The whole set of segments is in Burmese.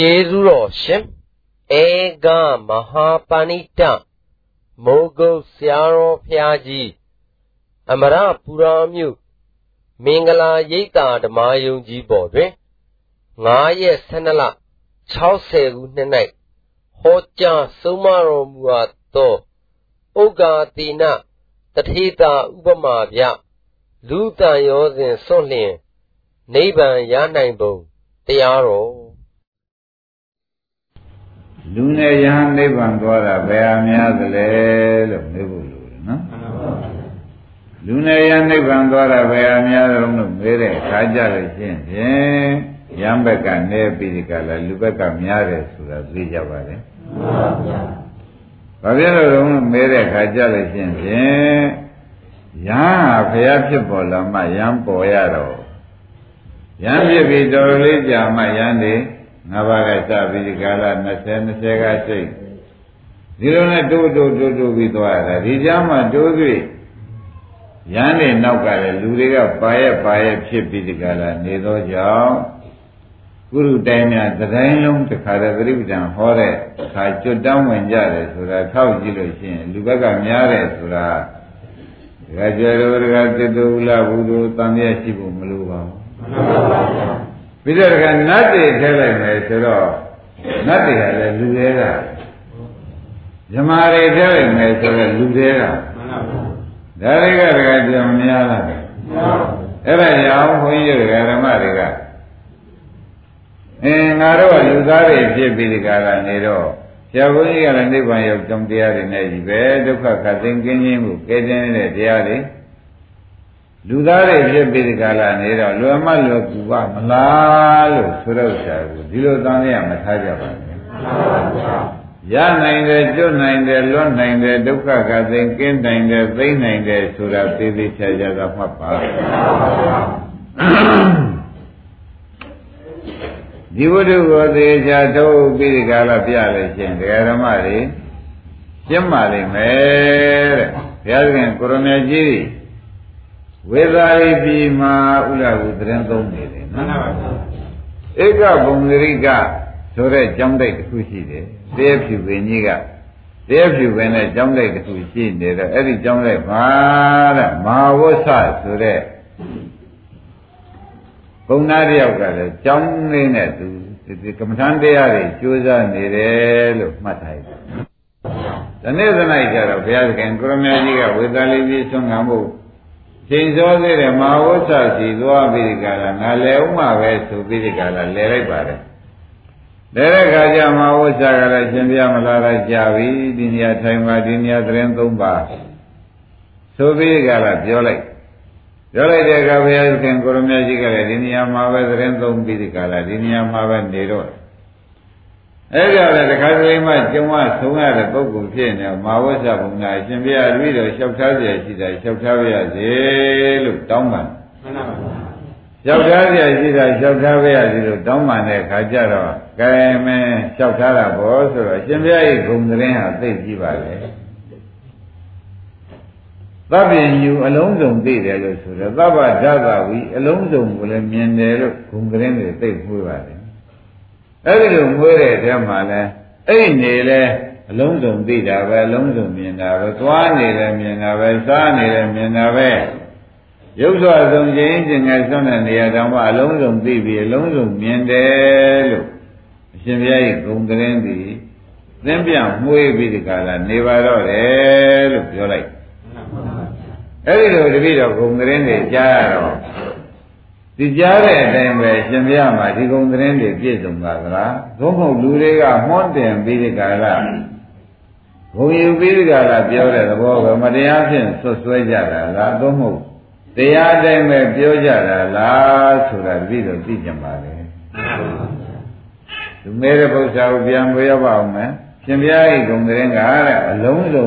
ကျေးဇူးတော်ရှင်ဧကမဟာပဏိတမိုးကုတ်ဆရာတော်ဖျားကြီးအမရပူရာမြို့မင်္ဂလာရိပ်သာဓမ္မယုံကြီးပေါ်တွင်9ရက်12လ60ခုနှစ်၌ဟောကြားဆုံးမတော်မူအပ်သောဥက္ကာတိနတထေတာဥပမာပြလူတန်ရောစဉ်စွန့်လျင်နိဗ္ဗာန်ရနိုင်ပုံတရားတော် လူနဲ့ယဟန်နိဗ္ဗာန်သွားတာဘယ်အများသလဲလို့မေးဖို့လိုတယ်နော်လူနဲ့ယဟန်နိဗ္ဗာန်သွားတာဘယ်အများဆုံးလို့မေးတဲ့အခါကြလို့ရှင်းဖြင့်ယံဘက်ကနေပြီးဒီကလာလူဘက်ကများတယ်ဆိုတာသိကြပါတယ်ဘာဖြစ်လို့လဲမေးတဲ့အခါကြလို့ရှင်းဖြင့်ယံဟာဖျားဖြစ်ပေါ်လာမှယံပေါ်ရတော့ယံဖြစ်ပြီးတော်လေးကြာမှယံနေ ငါးပါးကစပြီးဒီကာလ20 20ကစိတ်ဒီလိုနဲ့တိုးတိုးတိုးတိုးပြီးသွားတာဒီကြားမှာတိုးပြီးရန်နေနောက်ကလည်းလူတွေကပါရဲ့ပါရဲ့ဖြစ်ပြီးဒီကာလနေသောကြောင့်ကုရုတိုင်းများသတိုင်းလုံးတခါတည်းပြိပဒံဟောတဲ့အခါကျွတ်တောင်းဝင်ကြတယ်ဆိုတာထောက်ကြည့်လို့ရှိရင်လူဘက်ကများတယ်ဆိုတာဒကာကျော်တို့ဒကာသစ်တို့ဥလာဘူးတို့တန်မြတ်ရှိဖို့မလိုပါဘူးမှန်ပါပါ ပြီးတော့ကနတ်တွေထဲလိုက်မယ်ဆိုတော့နတ်တွေကလည်းလူတွေကဇမားတွေထဲလိုက်မယ်ဆိုတော့လူတွေကဒါတွေကတကယ်ကြံများလာတယ်အဲ့ဒါကြောင့်ဘုန်းကြီးတွေကဓမ္မတွေကအင်းငါတို့ကလူသားတွေဖြစ်ပြီးဒီကလာနေတော့ဆရာဘုန်းကြီးကလည်းနိဗ္ဗာန်ရောက်ကြောင်းတရားတွေနဲ့ကြီးပဲဒုက္ခခတ်သိမ်းကင်းခြင်းကိုကဲတင်တဲ့တရားတွေ လူသားတွေဖြစ်ပြီးဒီကလာနေတော့လွယ်မလွယ်ကူပါမလားလို့ဆိုတော့ဆရာကဒီလိုတန်ရမထားကြပါနဲ့ရနိုင်တယ်ကျွတ်နိုင်တယ်လွတ်နိုင်တယ်ဒုက္ခကသိကင်းနိုင်တယ်သိမ့်နိုင်တယ်ဆိုတာသိသိချာချာသာမှတ်ပါဒီဝတ္ထုကိုသေချာထုတ်ပြီးဒီကလာပြလို့ရှင်ဒကာဓမ္မတွေရှင်းပါလိမ့်မယ်တဲ့ဘုရားသခင်ကိုရမကြီး ဝေသာရိပြီမှာဥရဟုသတင်းသုံးနေတယ်နော်ဧကဘုံဂရိကဆိုတဲ့ကျောင်းတိုက်တစ်ခုရှိတယ်တဲဖြူပင်ကြီးကတဲဖြူပင်နဲ့ကျောင်းတိုက်တစ်ခုရှိနေတော့အဲ့ဒီကျောင်းတိုက်မှာတဲ့မဟာဝဆဆိုတဲ့ဘုံသားတယောက်ကလည်းကျောင်းလေးနဲ့သူဒီကမ္မထန်တရားတွေကြိုးစားနေတယ်လို့မှတ်ထားတယ်။ဒီနေ့သ၌ကျတော့ဘုရားသခင်ကိုရမကြီးကဝေသာလိပိဆွမ်းခံဖို့ ချိန်စောသေးတယ်မဟာဝဆစီသွားပြီးဒီကလာငါလဲဥမပဲဆိုပြီးဒီကလာလဲလိုက်ပါတယ်လဲတဲ့ခါကျမဟာဝဆကလည်းရှင်ပြမလာတာကြာပြီဒီနေရာထိုင်ပါဒီနေရာသတင်းသုံးပါဆိုပြီးဒီကလာပြောလိုက်ပြောလိုက်တဲ့အခါဘုရားရှင်ကိုရမကြီးကလည်းဒီနေရာမှာပဲသတင်းသုံးပြီးဒီကလာဒီနေရာမှာပဲနေတော့ အဲ့ကြတဲ့တခါတလေမှကျုံမဆုံးရတဲ့ပုဂ္ဂိုလ်ဖြစ်နေမာဝဆဘုံကအရှင်ဘုရားတွေ့တော်လျှောက်ထားပြရှိတာလျှောက်ထားပြရစေလို့တောင်းပန်မှန်ပါပါလျှောက်ထားပြရှိတာလျှောက်ထားပြရစေလို့တောင်းပန်တဲ့ခါကျတော့ကဲမင်းလျှောက်ထားတာဘောဆိုတော့ရှင်ဘုရားရဲ့ဂုဏ်သတင်းဟာသိကြည့်ပါလေသဗ္ဗညူအလုံးစုံသိတယ်လို့ဆိုတော့သဗ္ဗဓာသဝီအလုံးစုံကိုလည်းမြင်တယ်လို့ဂုဏ်သတင်းတွေသိမှုပါတယ် အဲ့ဒီလိုမွေးတဲ့တဲမှာလဲအဲ့နေလဲအလုံးစုံသိတာပဲအလုံးစုံမြင်တာပဲသွားနေတယ်မြင်တာပဲစားနေတယ်မြင်တာပဲရုပ်စွာဆုံးခြင်းကျင်ငယ်ဆုံးတဲ့နေရာတောင်မှအလုံးစုံသိပြီးအလုံးစုံမြင်တယ်လို့အရှင်ဘုရားရဲ့ဂုံတရင်သည်သင်ပြမှုေးပြီးဒီကလာနေပါတော့တယ်လို့ပြောလိုက်အဲ့ဒီလိုတပည့်တော်ဂုံတရင်တွေကြားရတော့ ဒီကြားတဲ့အတိုင်းပဲရှင်ပြမှာဒီကုံသတင်းတွေပြည့်စုံပါသလားသို့မဟုတ်လူတွေကမွန်းတင်ပြီးဒီကလာဘုံယူပြီးဒီကလာပြောတဲ့သဘောကမတရားဖြင့်ဆွဆွဲကြတာလားသို့မဟုတ်တရားတိုင်းပဲပြောကြတာလားဆိုတာပြီးတော့သိကြပါလေသူမဲတဲ့ပု္ပ္ပာကိုပြန်ပြောရပါအောင်မယ်ရှင်ပြရဲ့ဂုံသတင်းကတဲ့အလုံးစုံ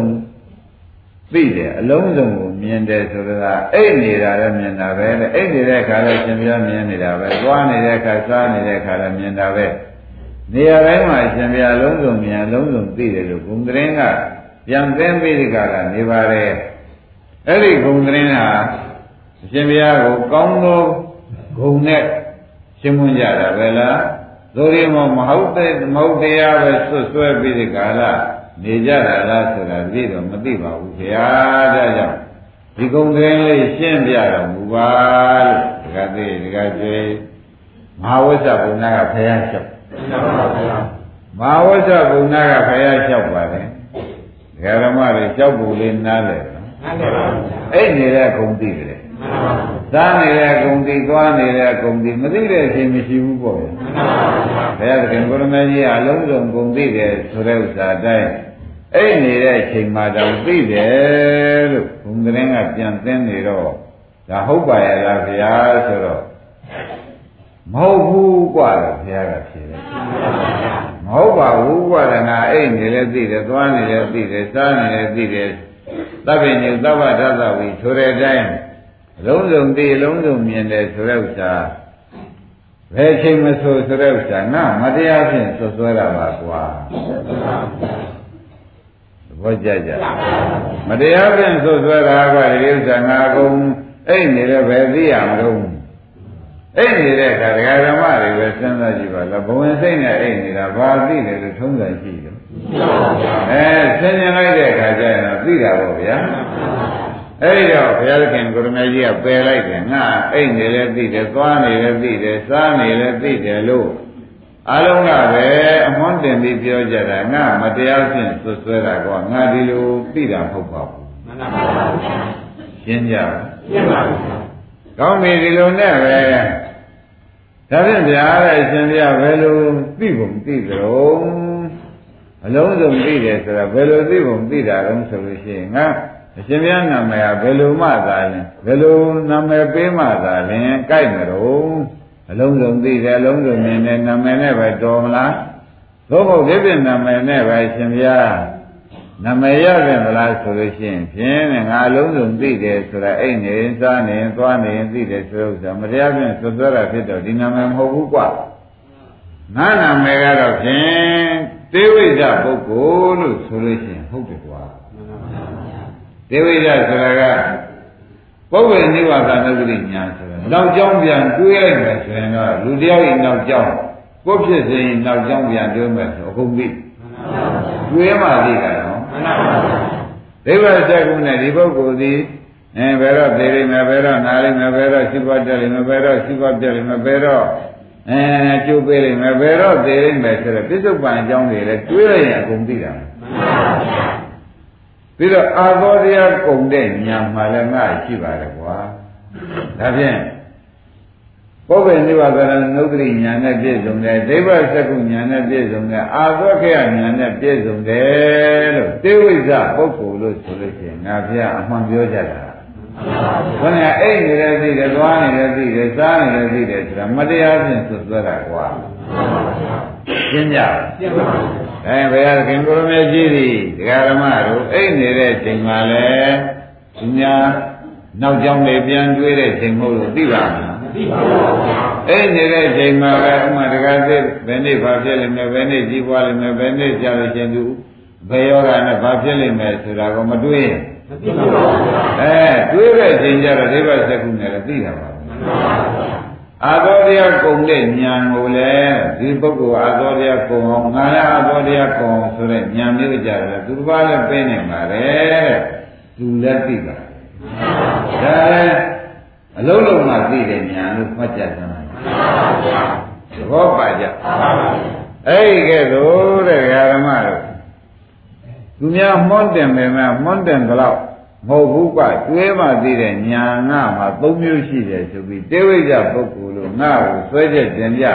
သိတယ်အလုံးစုံကို မြင်တယ်ဆိုတာအိတ်နေတာလည်းမြင်တာပဲတဲ့အိတ်နေတဲ့အခါလည်းရှင်ပြမြင်နေတာပဲသွားနေတဲ့အခါစားနေတဲ့အခါလည်းမြင်တာပဲနေရာတိုင်းမှာရှင်ပြအလုံးစုံမြင်အလုံးစုံသိတယ်လို့ဘုံသတင်းကပြန်သိပြီးဒီကကနေပါတယ်အဲ့ဒီဘုံသတင်းဟာရှင်ပြကိုကောင်းသောဂုံနဲ့ရှင်းမွန်းကြတာပဲလားသို့ရမမဟုတ်တဲ့မဟုတ်တရားပဲဆွတ်ဆွဲပြီးဒီကာလနေကြတာလားဆိုတာသိတော့မသိပါဘူးခင်ဗျာဒါကြောင့် ဒီကုံကင်းလေးရှင်းပြတော်မူပါလို့ဒကာသေးဒကာကျွေးမဟာဝိဇ္ဇဘုံနာကဖယားလျှောက်မဟာဝိဇ္ဇဘုံနာကဖယားလျှောက်ပါတယ်ဒကာဓမ္မတွေလျှောက်ဖို့လေးနားလဲနော်အဲ့နေတဲ့ဂုံသိတယ်သားနေတဲ့ဂုံတိသွားနေတဲ့ဂုံတိမသိတဲ့အချိန်မရှိဘူးပေါ့ဗျာဘုရားသခင်ကိုရမကြီးအလုံးစုံဂုံသိတယ်ဆိုတဲ့ဥစ္စာတိုင်း အဲ့နေတဲ့အချိန်မှတော့သိတယ်လို့ဘုံကလေးကပြန်သင်းနေတော့ဒါဟုတ်ပါရဲ့လားဗျာဆိုတော့မဟုတ်ဘူးกว่าတော့ဘုရားကဖြေတယ်မဟုတ်ပါဘူးกว่าလည်းငါအဲ့နေလဲသိတယ်သွားနေလဲသိတယ်စားနေလဲသိတယ်သဗ္ဗညုသဗ္ဗဒသဝီဆိုတဲ့အတိုင်းအလုံးစုံသိအလုံးစုံမြင်တယ်ဆိုတဲ့ဥစ္စာဘယ်ချိန်မဆိုဆိုတဲ့ဥစ္စာငါမတရားဖြင့်ဆွဆွဲတာပါကွာသ ဘောကျကြမတရားဖြင့်ဆွဆွဲတာကဒီဥစ္စာငါအကုန်အဲ့နေလည်းပဲသိရမလို့အဲ့နေတဲ့အခါဒကာဓမ္မတွေပဲစဉ်းစားကြည့်ပါလားဘဝင်စိတ်နဲ့အဲ့နေတာဘာသိတယ်လို့ထုံးစံရှိတယ်အဲဆင်းရဲလိုက်တဲ့အခါကျရင်တော့သိတာပေါ့ဗျာအဲ့တော့ဘုရားသခင်ကိုရမကြီးကပယ်လိုက်တယ်ငါအိတ်နေလည်းသိတယ်သွားနေလည်းသိတယ်စားနေလည်းသိတယ်လို့ အလုံးကပဲအမွန်းတင်ပြီးပြောကြတာငါမတရားဖြင့်ဆွဆွဲတာကွာငါဒီလိုသိတာမဟုတ်ပါဘူးမှန်ပါပါရှင်းကြပါရှင်းပါပါကောင်းပြီဒီလိုနဲ့ပဲဒါဖြင့်ဗျာတဲ့အရှင်ဘုရားဘယ်လိုသိဖို့သိကြတော့အလုံးစုံသိတယ်ဆိုတာဘယ်လိုသိဖို့သိတာလဲဆိုလို့ရှိရင်ငါအရှင်ဘုရားနာမည်ကဘယ်လိုမှသာရင်ဘယ်လိုနာမည်ပေးမှသာရင်ကြိုက်မလို့ အလုံးစုံသိတယ်အလုံးစုံမြင်တယ်နာမည်နဲ့ပဲတော်မလားသို့မဟုတ်ဒီပြင်နာမည်နဲ့ပဲအရှင်ဘုရားနာမည်ရတယ်မလားဆိုလို့ရှိရင်ဖြင်းနဲ့ငါအလုံးစုံသိတယ်ဆိုတာအိတ်နေစားနေသွားနေသိတယ်ဆိုဥစ္စာမတရားဖြင့်သွသွတာဖြစ်တော့ဒီနာမည်မဟုတ်ဘူးကွာငါနာမည်ကတော့ဖြင့်သေဝိဇ္ဇပုဂ္ဂိုလ်လို့ဆိုလို့ရှိရင်ဟုတ်တယ်ကွာသေဝိဒဆိုတာက ပုဗ္ဗေနိဝါဒနုပတိညာဆိုတာနောက်ကြောင်းပြန်တွေးလိုက်မယ်ဆိုရင်တော့လူတယောက်ရဲ့နောက်ကြောင်းကိုဖြစ်စဉ်နောက်ကြောင်းပြန်တွေးမယ်ဆိုအကုန်ပြီတွေးမှသိတာနော်ဒိဗ္ဗစကုနဲ့ဒီပုဂ္ဂိုလ်ဒီအဲဘယ်တော့သိလိမ့်မယ်ဘယ်တော့နားလိမ့်မယ်ဘယ်တော့ရှိပါတက်လိမ့်မယ်ဘယ်တော့ရှိပါပြက်လိမ့်မယ်ဘယ်တော့အဲကျိုးပေးလိမ့်မယ်ဘယ်တော့သိလိမ့်မယ်ဆိုတော့ပြစ္ဆုတ်ပံအကြောင်းတွေလည်းတွေးလိုက်ရင်အကုန်သိတာမှန်ပါဗျာ ပြီးတော့အာသောတရားကုန်တဲ့ညာမှလည်းငါရှိပါတယ်ကွာဒါဖြင့်ပုဗ္ဗေနိဗ္ဗာန်နုဒ္ဓရိညာနဲ့ပြည့်စုံတယ်ဒိဗ္ဗစကုညာနဲ့ပြည့်စုံတယ်အာသောခေယညာနဲ့ပြည့်စုံတယ်လို့တေဝိဇ္ဇပုဂ္ဂိုလ်လို့ဆိုလို့ရှိရင်ငါဘုရားအမှန်ပြောကြတာဘုရားအိတ်နေတယ်သိတယ်သွားနေတယ်သိတယ်စားနေတယ်သိတယ်ဆိုတာမတရားဖြင့်သွတ်သွဲတာကွာရှင်းကြရှင်းပါဘူး အဲဘုရားသခင်ကိုရမေကြီးသည်ဒကာရမတို့အိတ်နေတဲ့ချိန်မှာလဲသူများနောက်ကြောင်းတွေပြန်တွေးတဲ့ချိန်မဟုတ်လို့သိပါမလားသိပါပါဘုရားအိတ်နေတဲ့ချိန်မှာပဲဥမာဒကာသစ်ဘယ်နေ့ဘာဖြစ်လိမ့်မယ်ဘယ်နေ့ကြီးပွားလိမ့်မယ်ဘယ်နေ့ကြာလို့ရှင်သူဘယ်ယောဂနဲ့ဘာဖြစ်လိမ့်မယ်ဆိုတာကိုမတွေးရင်မသိပါဘူးအဲတွေးတဲ့ချိန်ကျတော့ဒိဗ္ဗစကုနဲ့လည်းသိတာပါဘုရား အာသောတရားကုံတဲ့ဉာဏ်ကိုလည်းဒီပုဂ္ဂိုလ်အာသောတရားကုံအောင်ငါလည်းအာသောတရားကုံအောင်ဆိုတဲ့ဉာဏ်မျိုးကြတယ်သူတစ်ပါးလည်းပြနေပါလေသူလည်းသိပါဒါလည်းအလုံးလုံးမှသိတဲ့ဉာဏ်လို့မှတ်ကြတယ်သဘောပါကြအဲ့ဒီကဲတော့တဲ့ဓမ္မတို့သူများမှွန်းတင်ပေမဲ့မှွန်းတင်ကြတော့ မဟုတ်ဘူးကတွေးမှသိတဲ့ညာငါမှာ၃မျိုးရှိတယ်ဆိုပြီးတေဝိဇ္ဇပုဂ္ဂိုလ်လို့ငါ့ကိုဆွဲချက်တင်ကြ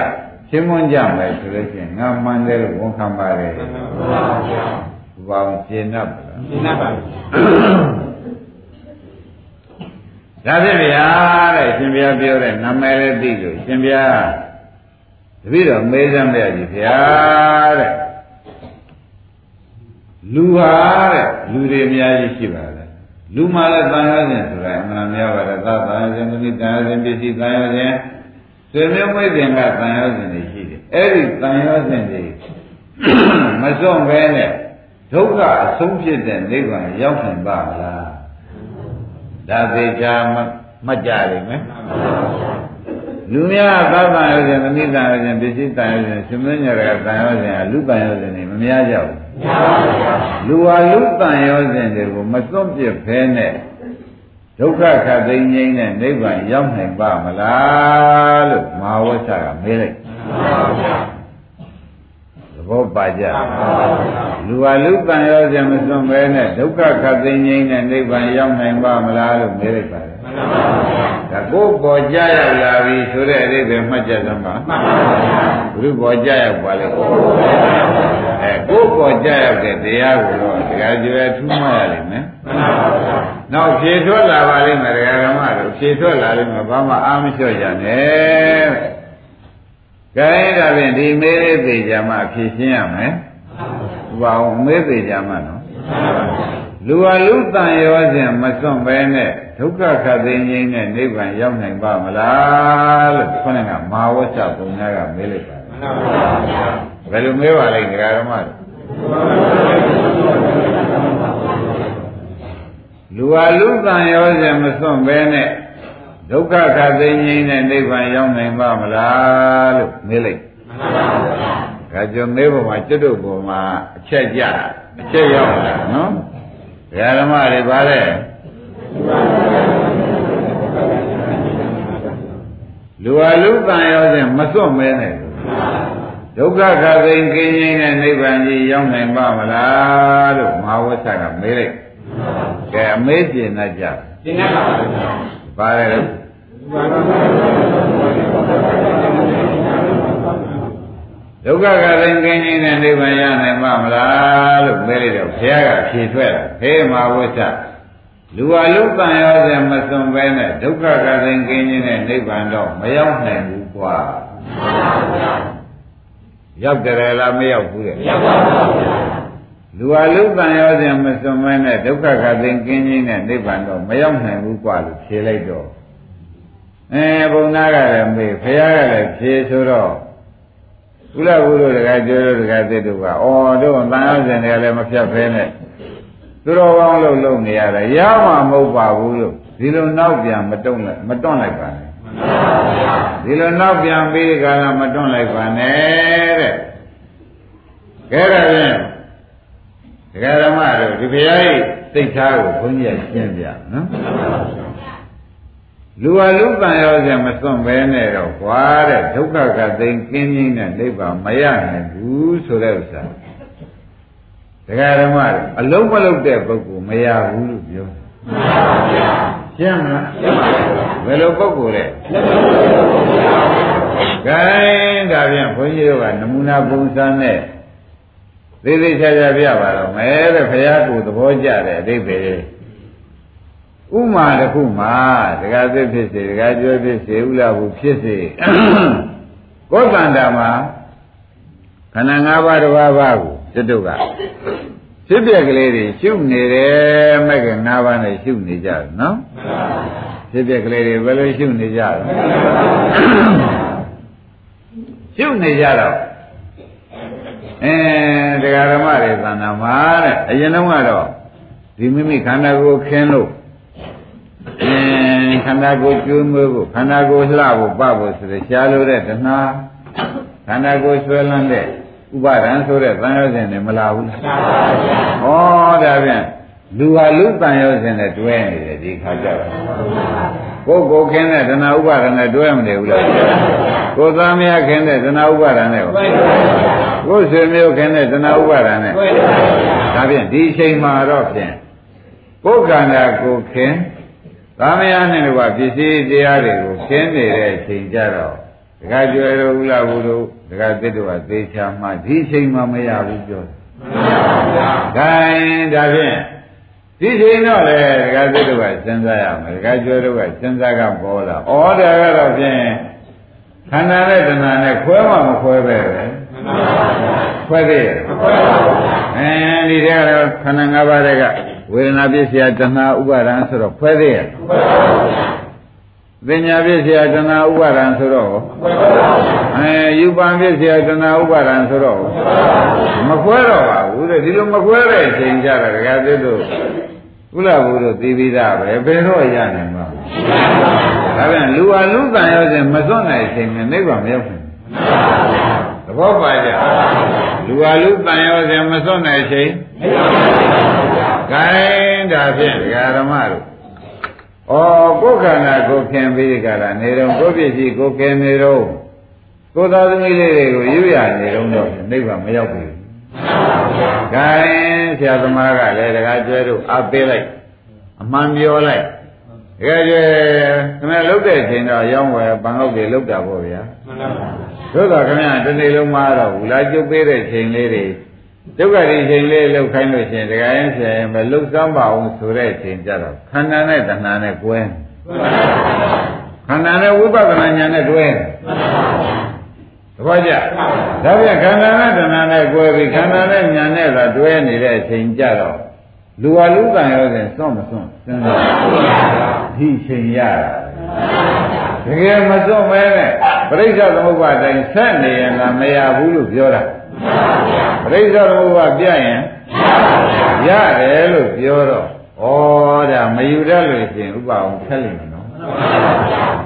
ရှင်းမွန်းကြမယ်ဆိုလို့ရှိရင်ငါမှန်တယ်လို့ဝန်ခံပါတယ်မှန်ပါဗျာဘာအောင်ရှင်း납ပါလားရှင်း납ပါဒါဖြစ်ဗျာတဲ့ရှင်ဘုရားပြောတဲ့နာမည်လည်းသိလို့ရှင်ဘုရားတပည့်တော်မေးစမ်းပြကြီးဗျာတဲ့လူဟာတဲ့လူတွေအများကြီးရှိပါ လူမှလည်းတန်ရောခြင်းဆိုတာအမှန်များပါတယ်သာတန်ရောခြင်းမိတန်ရောခြင်းပစ္စည်းတန်ရောခြင်းဆွေမျိုးမိတ်တင်ကတန်ရောခြင်းတွေရှိတယ်အဲ့ဒီတန်ရောခြင်းတွေမစွန့်ပဲနဲ့ဒုက္ခအဆုံးဖြစ်တဲ့နိဗ္ဗာန်ရောက်နိုင်ပါမလားဒါသေချာမှတ်ကြလိမ့်မယ်လူများသာသနာရောစဉ်သမီးတန်ရောစဉ်ပစ္စည်းတန်ရောစဉ်ရှင်မင်းညာကတန်ရောစဉ်လူတန်ရောစဉ်နေမများကြဘူး လူဟာလူတန်ရောစဉ်တွေကိုမစွန့်ပစ်ဖဲနဲ့ဒုက္ခခတ်သိမ်းငိမ့်တဲ့နိဗ္ဗာန်ရောက်နိုင်ပါမလားလို့မဟာဝဆကမေးလိုက်သဘောပါကြလူဟာလူတန်ရောစဉ်မစွန့်ဘဲနဲ့ဒုက္ခခတ်သိမ်းငိမ့်တဲ့နိဗ္ဗာန်ရောက်နိုင်ပါမလားလို့မေးလိုက်ပါတယ် ဒါကိုယ်ပေါ်ကြရောက်လာပြီဆိုတဲ့အရေးပဲမှတ်ကြသမ်းပါမှန်ပါဗျာဘုရုပေါ်ကြရောက်ပါလေအဲကိုယ်ပေါ်ကြရောက်တဲ့တရားကိုတော့တရားကျွဲထူးမှတ်ရလိမ့်မယ်မှန်ပါဗျာနောက်ဖြေထွက်လာပါလိမ့်မယ်တရားဓမ္မတို့ဖြေထွက်လာလိမ့်မယ်ဘာမှအားမလျှော့ကြနဲ့ကဲဒါဖြင့်ဒီမေးလေးသေးကြမှာဖြေရှင်းရမယ်ဘာအောင်မေးသေးကြမှာနော် လူဟာလူတန်ရောစဉ်မစွန့်ပဲနဲ့ဒုက္ခခတ်သိမ်းခြင်းနဲ့နိဗ္ဗာန်ရောက်နိုင်ပါမလားလို့ခေါင်းကမာဝဆပုံများကမေးလိုက်ပါတယ်မှန်ပါဗျာဘယ်လိုမေးပါလဲဒကာဓမ္မလူဟာလူတန်ရောစဉ်မစွန့်ပဲနဲ့ဒုက္ခခတ်သိမ်းခြင်းနဲ့နိဗ္ဗာန်ရောက်နိုင်ပါမလားလို့မေးလိုက်မှန်ပါဗျာဒါကြောင့်မေးပေါ်မှာကျွတ်တို့ပေါ်မှာအချက်ကြအချက်ရောက်လာနော်ဒကာ ဓမ္မတွေပါလေလူဟာလူတန်ရောစဉ်မစွန့်မဲနဲ့ဒုက္ခခသိင်ကင်းခြင်းနဲ့နိဗ္ဗာန်ကြီးရောက်နိုင်ပါမလားလို့မဟာဝဆကမေးလိုက်ကဲအမေးပြင်တတ်ကြပြင်တတ်ပါဘူးပါတယ် ဒုက္ခကလည်းကင်းခြင်းနဲ့နိဗ္ဗာန်ရနိုင်မှာမလားလို့မေးလိုက်တော့ဘုရားကဖြေထွက်တာဟေးမာဝိသလူဟာလူတန်ရောစမစွန်ပဲနဲ့ဒုက္ခကလည်းကင်းခြင်းနဲ့နိဗ္ဗာန်တော့မရောက်နိုင်ဘူးကွာရောက်တယ်လားမရောက်ဘူးလေရောက်ပါဘူးလူဟာလူတန်ရောစမစွန်ပဲနဲ့ဒုက္ခကလည်းကင်းခြင်းနဲ့နိဗ္ဗာန်တော့မရောက်နိုင်ဘူးကွာလို့ဖြေလိုက်တော့အဲဘုံသားကလည်းမေးဘုရားကလည်းဖြေဆိုတော့ ကုလဘုရားတကပြောလို့တကသစ်တို့ကအော်တို့တန်ရုံးစင်တွေကလည်းမဖြတ်ဖဲနဲ့သူတော်ကောင်းလို့လုပ်နေရတယ်ရမှာမဟုတ်ပါဘူးလို့ဒီလိုနောက်ပြန်မတုံ့လိုက်မတွန့်လိုက်ပါနဲ့ဒီလိုနောက်ပြန်ပြီးကြတာမတွန့်လိုက်ပါနဲ့တဲ့ကဲဒါဖြင့်ဒကာဓမ္မတို့ဒီဘုရားကြီးသိက္ခာကိုဘုန်းကြီးရှင်းပြနော် လူဟာလူတန်ရောစမစွန့်ပဲနဲ့တော့ကွာတဲ့ဒုက္ခကသိင်ကင်းခြင်းနဲ့နိဗ္ဗာန်မရနိုင်ဘူးဆိုတဲ့ဥစ္စာတရားဓမ္မအလုံးမလုံးတဲ့ပုဂ္ဂိုလ်မရဘူးလို့ပြောမှန်ပါဗျာရှင်းမလားရှင်းပါဘယ်လိုပုဂ္ဂိုလ်လဲဂိုင်းဒါဖြင့်ဘုန်းကြီးတို့ကနမူနာပုံစံနဲ့သေးသေးချာချာပြပါတော့မယ်တဲ့ဘုရားကိုသဘောကျတဲ့အဓိပ္ပာယ် ဥမာတစ်ခုမှာဒကာသစ်ဖြစ်စေဒကာကျွဲဖြစ်စေဥလာဘူးဖြစ်စေကိုယ်တန်တာမှာခန္ဓာ၅ပါးတစ်ပါးပါးကိုစိတ်တို့ကဖြစ်ပြက်ကလေးတွေရှုနေတယ်မဲ့က၅ပါးနဲ့ရှုနေကြတယ်နော်ဖြစ်ပြက်ကလေးတွေဘယ်လိုရှုနေကြလဲရှုနေကြတော့အဲတရားဓမ္မတွေသံဃာမှာတဲ့အရင်တော့ကတော့ဒီမိမိခန္ဓာကိုယ်ခင်းလို့အင်း ခန္ဓာကိုယ်ကျွေးမွေးဖို့ခန္ဓာကိုယ်လှဖို့ပဖို့ဆိုတဲ့ရှားလို့တဲ့တဏှာခန္ဓာကိုယ်ဆွဲလန်းတဲ့ဥပါဒံဆိုတဲ့သံယောဇဉ်နဲ့မလာဘူးလားမှန်ပါဗျာဩဒါဖြင့်လူဟာလူတန်ယောဇဉ်နဲ့တွဲနေတယ်ဒီခါကြတာကိုယ်ကိုခင်းတဲ့တဏှာဥပါဒံနဲ့တွဲမနေဘူးလားကိုယ်သားမယားခင်းတဲ့တဏှာဥပါဒံနဲ့ကိုယ်ဆွေမျိုးခင်းတဲ့တဏှာဥပါဒံနဲ့ဒါဖြင့်ဒီအချိန်မှာတော့ဖြင့်ကိုယ်ခန္ဓာကိုယ်ခင်း သာမယနဲ့တကွာပစ္စည်းတရားတွေကိုခင်းနေတဲ့အချိန်ကြတော့ဒကာကျွယ်တို့ဥလာဘူးတို့ဒကာသစ်တို့ကသေချာမှဒီအချိန်မှမရဘူးပြောတယ်။ဒါရင်ဒါဖြင့်ဒီချိန်တော့လေဒကာသစ်တို့ကစဉ်းစားရမယ်ဒကာကျွယ်တို့ကစဉ်းစားကပေါ်လာ။ဩဒါကတော့ဖြင့်ခန္ဓာနဲ့တဏှာနဲ့ခွဲမှမခွဲပဲပဲ။ခွဲသေးရဲ့။မခွဲပါဘူး။အဲဒီတည်းကတော့ခန္ဓာ၅ပါးတည်းက ဝေဒနာပြည့်စရာတဏှာဥပါဒံဆိုတော့ခွဲသေးရဲ့ခွဲပါဘူးပညာပြည့်စရာတဏှာဥပါဒံဆိုတော့ခွဲပါဘူးအဲယူပံပြည့်စရာတဏှာဥပါဒံဆိုတော့မခွဲတော့ပါဘူးတဲ့ဒီလိုမခွဲတဲ့အချိန်ကြတာဒကာသစ်တို့ကုလဘုတို့သိပြီးသားပဲဘယ်တော့ရနိုင်မှာဒါပြန်လူဟာလူတန်ရောစဉ်မစွန့်နိုင်ချိန်နဲ့နိဗ္ဗာန်မရောက်ဘူးသဘောပါကြလူဟာလူတန်ရောစဉ်မစွန့်နိုင်ချိန် ခိုင်းဒါဖြင့်ဒကာဓမ္မတို့ဩကိုယ်ခန္ဓာကိုခင်ပြီးကြတာနေတော့ကိုယ်ပစ္စည်းကိုခင်နေတော့ကိုယ်သားသမီးလေးတွေကိုယူရနေတော့တော့နိဗ္ဗာန်မရောက်ဘူး။ခိုင်းဆရာသမားကလည်းတကားကျွဲတို့အပေးလိုက်အမှန်ပြောလိုက်တကယ်ကျခင်ဗျာလုတ်တဲ့ချိန်တော့ရောင်းဝယ်ဘန်ကောက်တွေလုတ်တာပေါ့ဗျာမှန်ပါပါသို့တော့ခင်ဗျာတနေ့လုံးမတော့ဘူးလားကျုပ်ပေးတဲ့ချိန်လေးတွေ ဒုက္ခဒီချိန်လေးလုတ်ခိုင်းလို့ရှင်တကယ်ရင်ဆရာရင်ပဲလုတ်စမ်းပါအောင်ဆိုတဲ့ချိန်ကြတော့ခန္ဓာနဲ့တဏှာနဲ့ကွဲခန္ဓာနဲ့ဝိပဿနာဉာဏ်နဲ့တွဲသဘောကျဒါပြန်ခန္ဓာနဲ့တဏှာနဲ့ကွဲပြီးခန္ဓာနဲ့ဉာဏ်နဲ့သာတွဲနေတဲ့အချိန်ကြတော့လူဟာလူတန်ရောစဉ်စွန့်မစွန့်စဉ်းစားဒီချိန်ရတာတကယ်မစွန့်မဲနဲ့ပြိဿသမုပ္ပါဒတိုင်းဆက်နေရင်လားမရဘူးလို့ပြောတာ ပြိဿသမုပ္ပါပြရင်ရတယ်လို့ပြောတော့ဩဒါမယူရလို့ရှင်ဥပအောင်ထက်လိမ့်မယ်နော်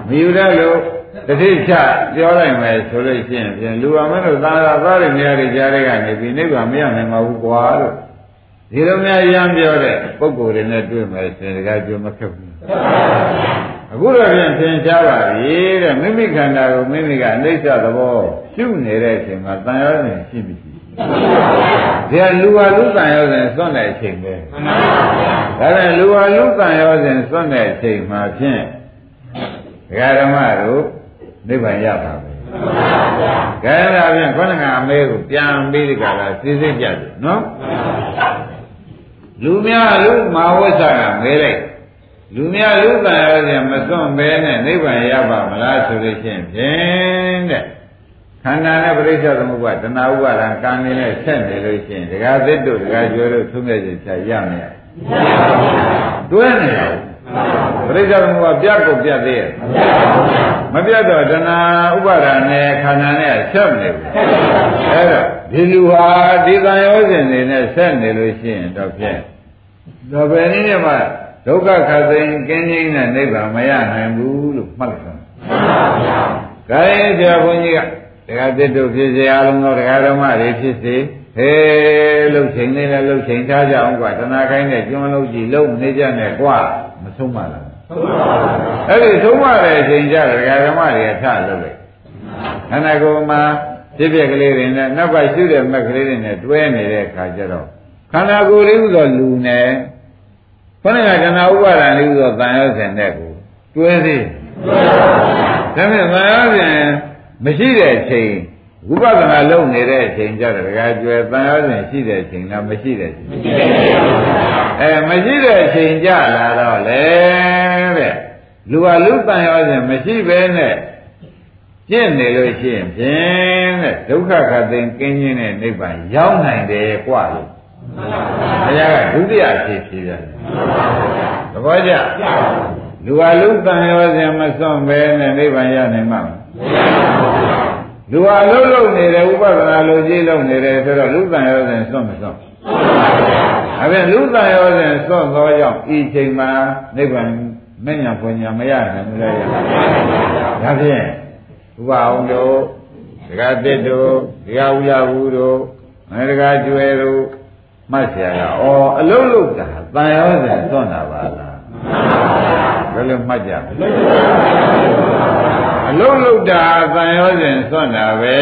မယူရလို့တတိချပြောလိုက်မယ်ဆိုလို့ရှိရင်ပြန်လူအောင်မလို့သာသာသားတွေနေရာတွေကြားတွေကနေပြီးနိဗ္ဗာန်မရနိုင်ပါဘူးကွာလို့ဒီလိုများရမ်းပြောတဲ့ပုဂ္ဂိုလ်တွေနဲ့တွေ့မယ်ဆိုရင်တကယ်ကြုံမခက်ဘူး အခုတော့ပြန်သင်ရှားပါပြီတဲ့မိမိခန္ဓာကိုမိမိကအနိစ္စသဘောရှုနေတဲ့အချိန်မှာတန်ရောနေရှိပြီဒီကလူဟာလူတန်ရောစဉ်စွန့်တဲ့အချိန်ပဲဒါနဲ့လူဟာလူတန်ရောစဉ်စွန့်တဲ့အချိန်မှာဖြင့်ဒကာဓမ္မတို့နိဗ္ဗာန်ရပါမယ်ကဲဒါဖြင့်ခေါင်းကအမဲကိုပြန်ပြီးဒီကလာစိစိကြတယ်နော်လူများလူမာဝိသကမဲလိုက် လူများလူတန်ရခြင်းမစွန့်ဘဲနဲ့နိဗ္ဗာန်ရပါမလားဆိုလို့ရှိရင်ဖြင့်တဲ့ခန္ဓာနဲ့ပရိစ္ဆေသမုပ္ပါဒနာဥပါဒံကံနေနဲ့ဆက်နေလို့ရှိရင်ဒကာသစ်တို့ဒကာကျွဲတို့သုံးရခြင်းချရမယ်တွဲနေတော့ပရိစ္ဆေသမုပ္ပါပြတ်ကိုပြတ်သေးရဲ့မပြတ်တော့ဒနာဥပါဒံနဲ့ခန္ဓာနဲ့ဆက်နေဘူးအဲ့တော့ဒီလူဟာဒီတန်ရောစဉ်နေနဲ့ဆက်နေလို့ရှိရင်တော့ဖြင့်တော့ဘယ်နည်းနဲ့မှ ဒုက္ခခတ်သိမ်းကင်းခြင်းနဲ့နိဗ္ဗာန်မရနိုင်ဘူးလို့မှတ်လိုက်ပါမှန်ပါဗျာ။ဒါရင်ဆရာဘုန်းကြီးကတရားသစ်တို့ဖြစ်စေအလုံးသောတရားဓမ္မတွေဖြစ်စေဟေးလှုပ်ချိန်နေလဲလှုပ်ချိန်ထားကြအောင်ကွာတဏှာခိုင်းနဲ့ကျွန်းလုံးကြည့်လုံနေကြနဲ့ကွာမဆုံးပါလားဆုံးပါပါအဲ့ဒီဆုံးမတဲ့အချိန်ကျတော့တရားဓမ္မတွေထလုပ်လိုက်ခန္ဓာကိုယ်မှာဖြစ်ဖြစ်ကလေးတွေနဲ့နောက်ကရှုတဲ့မက်ကလေးတွေနဲ့တွဲနေတဲ့အခါကျတော့ခန္ဓာကိုယ်လေးဥသောလူနဲ့ ခொနကကနာဥပါဒံလေးဥသောတန်ရောစဉ်တဲ့ကိုတွဲသေးဒါပေမဲ့တန်ရောစဉ်မရှိတဲ့အချိန်ဝိပဿနာလုပ်နေတဲ့အချိန်ကြတော့တကယ်ကျွယ်တန်ရောစဉ်ရှိတဲ့အချိန်လားမရှိတဲ့အချိန်မရှိတဲ့အချိန်အဲမရှိတဲ့အချိန်ကြလာတော့လေတဲ့လူဟာလူတန်ရောစဉ်မရှိဘဲနဲ့ကျင့်နေလို့ရှိရင်ဖြင့်တဲ့ဒုက္ခခတ်သိမ်းကင်းခြင်းနဲ့နိဗ္ဗာန်ရောက်နိုင်တယ်กว่าလို့ ဘုရားကဒုတိယအဖြစ်ဖြေပြန်သဘောကျလူဟာလူတန်ရောစဉ်မစွန့်ပဲနဲ့နိဗ္ဗာန်ရနိုင်မှာလူဟာလှုပ်လှုပ်နေတယ်ဥပဒနာလိုကြီးလှုပ်နေတယ်ဆိုတော့လူတန်ရောစဉ်စွန့်မစွန့်အဲဒါလူတန်ရောစဉ်စွန့်သောကြောင့်ဤချိန်မှာနိဗ္ဗာန်မဉ္ဇဉ်ပွင့်ညာမရနိုင်ဘူးလေဒါဖြင့်ဥပအောင်တို့ဒကာတစ်တို့ဒကာဥလာဘူးတို့ငဒကာကျွဲတို့ မှတ်ဆရာကဩအလုံးလုံးတာတန်ရောစင်သွန့်တာပါလားဘယ်လိုမှတ်ကြအလုံးလုံးတာတန်ရောစင်သွန့်တာပဲ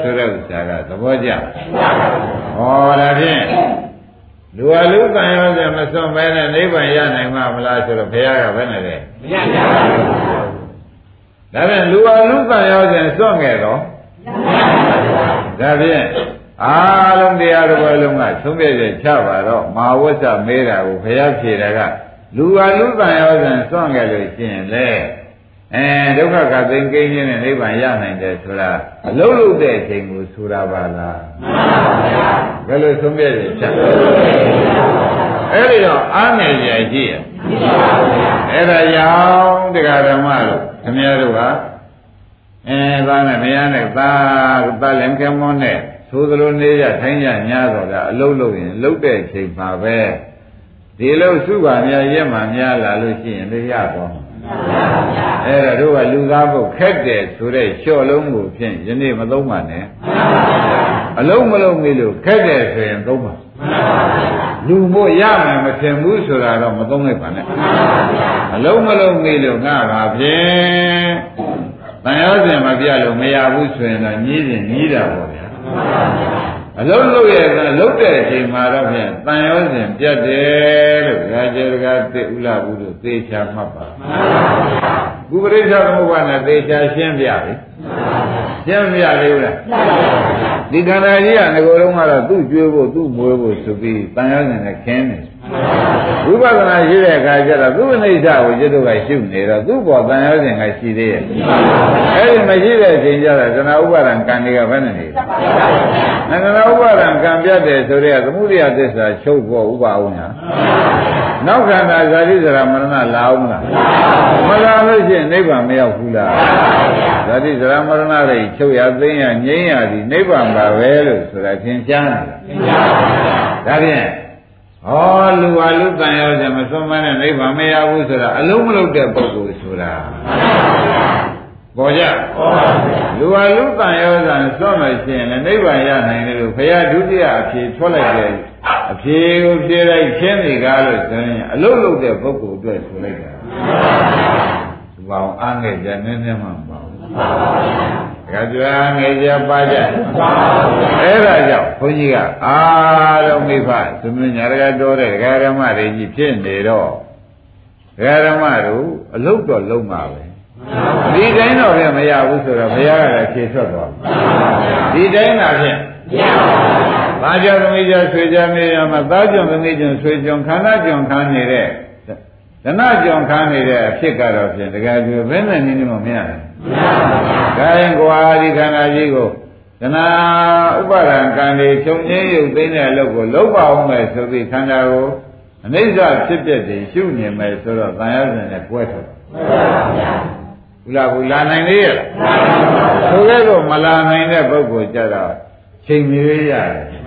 ဆိုတဲ့ဥစ္စာကသဘောကျဩဒါဖြင့်လူအလုံးတန်ရောစင်မသွန့်ပဲနဲ့နိဗ္ဗာန်ရနိုင်မှာမလားဆိုတော့ဘုရားကဘယ်နဲ့လဲမရပါဘူးဒါဖြင့်လူအလုံးတန်ရောစင်သွန့်ခဲ့တော့ဒါဖြင့် အားလုံးတရားတော်ဘလုံးကသုံးပြည့်ပြည့်ချပါတော့မာဝတ်စမေးတာကိုဘုရားဖြေတာကလူဟာလူတန်ရောစဉ်စွန့်ခဲ့လို့ရှိရင်လေအဲဒုက္ခကသိင်ကိန်းခြင်းနဲ့နိဗ္ဗာန်ရနိုင်တယ်ဆိုတာအလုံးလုံးတဲ့အချိန်ကိုဆိုတာပါလားမှန်ပါဗျာဘယ်လိုသုံးပြည့်ပြည့်ချအဲ့ဒီတော့အားငယ်ကြရှိရအဲ့ဒါကြောင့်တရားဓမ္မတို့ခင်ဗျားတို့ကအဲသားနဲ့မယားနဲ့သားသားလည်းကမွန်းနဲ့ သို့သလိုနေရထိုင်းရညာတော့ဒါအလုံးလုံးရင်လုံးတဲ့ချိန်ပါပဲဒီလိုစုပါများရက်မှများလာလို့ရှိရင်လည်းရတော့မအဲ့တော့တို့ကလူသားဖို့ခက်တယ်ဆိုတဲ့လျှော့လုံးကိုဖြင့်ယနေ့မသုံးပါနဲ့အလုံးမလုံးမေးလို့ခက်တယ်ဆိုရင်သုံးပါလူမို့ရမယ်မထင်ဘူးဆိုတာတော့မသုံးလိုက်ပါနဲ့အလုံးမလုံးမေးလို့ငါပါဖြင့်တန်ရောစဉ်မပြလို့မရဘူးဆိုရင်တော့ညီးရင်ညီးတာပေါ့ဗျာ အလုံးလုံးရဲ့လုံးတဲ့အချိန်မှာတော့ဖြင့်တန်ရောစဉ်ပြတ်တယ်လို့ဒါကျေတကားသိဥလာဘူးလို့သေချာမှတ်ပါကုပရိစ္ဆသမုပ္ပါဒ်နဲ့သေချာရှင်းပြပြီရှင်းပြလေဦးလားဒီခန္ဓာကြီးကငကိုယ်လုံးကတော့သူ့ကျွေးဖို့သူ့မွေးဖို့ဆိုပြီးတန်ရောစဉ်နဲ့ခင်းနေ ဝိပဿနာရှိတဲ့အခါကျတော့သူ့အိဋ္ဌကိုจิตတို့ကရှုနေတော့သူ့ဘောတန်ရောစဉ်ကရှိသေးရဲ့အဲ့ဒီမရှိတဲ့အချိန်ကျတော့သနာဥပါဒံကံတွေကဘယ်နဲ့နေလဲသနာဥပါဒံကံပြတ်တယ်ဆိုတဲ့သမှုရိယသစ္စာချုပ်ဖို့ဥပါအောင်ညာနောက်ခန္ဓာဇာတိဇရာမရဏလာအောင်လားမလာလို့ရှိရင်နိဗ္ဗာန်မရောက်ဘူးလားဇာတိဇရာမရဏတွေချုပ်ရသိမ်းရငြိမ်းရသည်နိဗ္ဗာန်ပါပဲလို့ဆိုတာသင်ကြားတယ်ဒါဖြင့် ဟောလူဟာလူတန်ရောတယ်မစွန့်မနဲ့နိဗ္ဗာန်မရဘူးဆိုတာအလုံးမလုံးတဲ့ပုဂ္ဂိုလ်ဆိုတာပေါ်ကြလူဟာလူတန်ရောတယ်စွန့်လို့ရှိရင်လည်းနိဗ္ဗာန်ရနိုင်တယ်လို့ဘုရားဒုတိယအဖြေထွက်လိုက်တယ်အဖြေကိုဖြေလိုက်ချင်းနေကားလို့ဆိုရင်အလုံးလုံးတဲ့ပုဂ္ဂိုလ်အတွက်ဆိုလိုက်တာဒီပေါင်းအားငယ်ကြနည်းနည်းမှမပါဘူး ကကြွားငယ်ကြပါကြအဲ့ဒါကြောင့်ဘုန်းကြီးကအားလုံးမိဖသမင်းညာရကတော်တဲ့ဒကာရမတွေကြီးဖြစ်နေတော့ဒကာရမတို့အလုတ်တော့လုံးပါပဲဒီတိုင်းတော့ပြမရဘူးဆိုတော့ဘုရားကလည်းဖြေထွက်သွားဒီတိုင်းသာဖြင့်မရဘူးဘာကြောင့်သမီးကြောင့်ဆွေကြမေးရမှာသားကြောင့်သမီးကြောင့်ဆွေကြောင့်ခန္ဓာကြောင့်ခန်းနေတဲ့ဒနာကြောင့်ခန်းနေတဲ့အဖြစ်ကတော့ဖြင့်တကယ်ပြောဘယ်နဲ့နည်းနည်းမှမရဘူး ဒါရင်ကွာဒီခန္ဓာကြီးကိုဒနာဥပါဒံကံတွေဖြုံချင်းရုပ်သိမ်းတဲ့အလုပ်ကိုလုပ်ပါအောင်မယ်ဆိုပြီးခန္ဓာကိုအနိစ္စဖြစ်ပြတဲ့ရှုနေမယ်ဆိုတော့တန်ရုံနဲ့ကွဲထွက်ဘူးလားဘူးလာနိုင်လေရလားဆိုခဲ့တော့မလာနိုင်တဲ့ပုဂ္ဂိုလ်ကြတော့ချိန်မီရရတယ်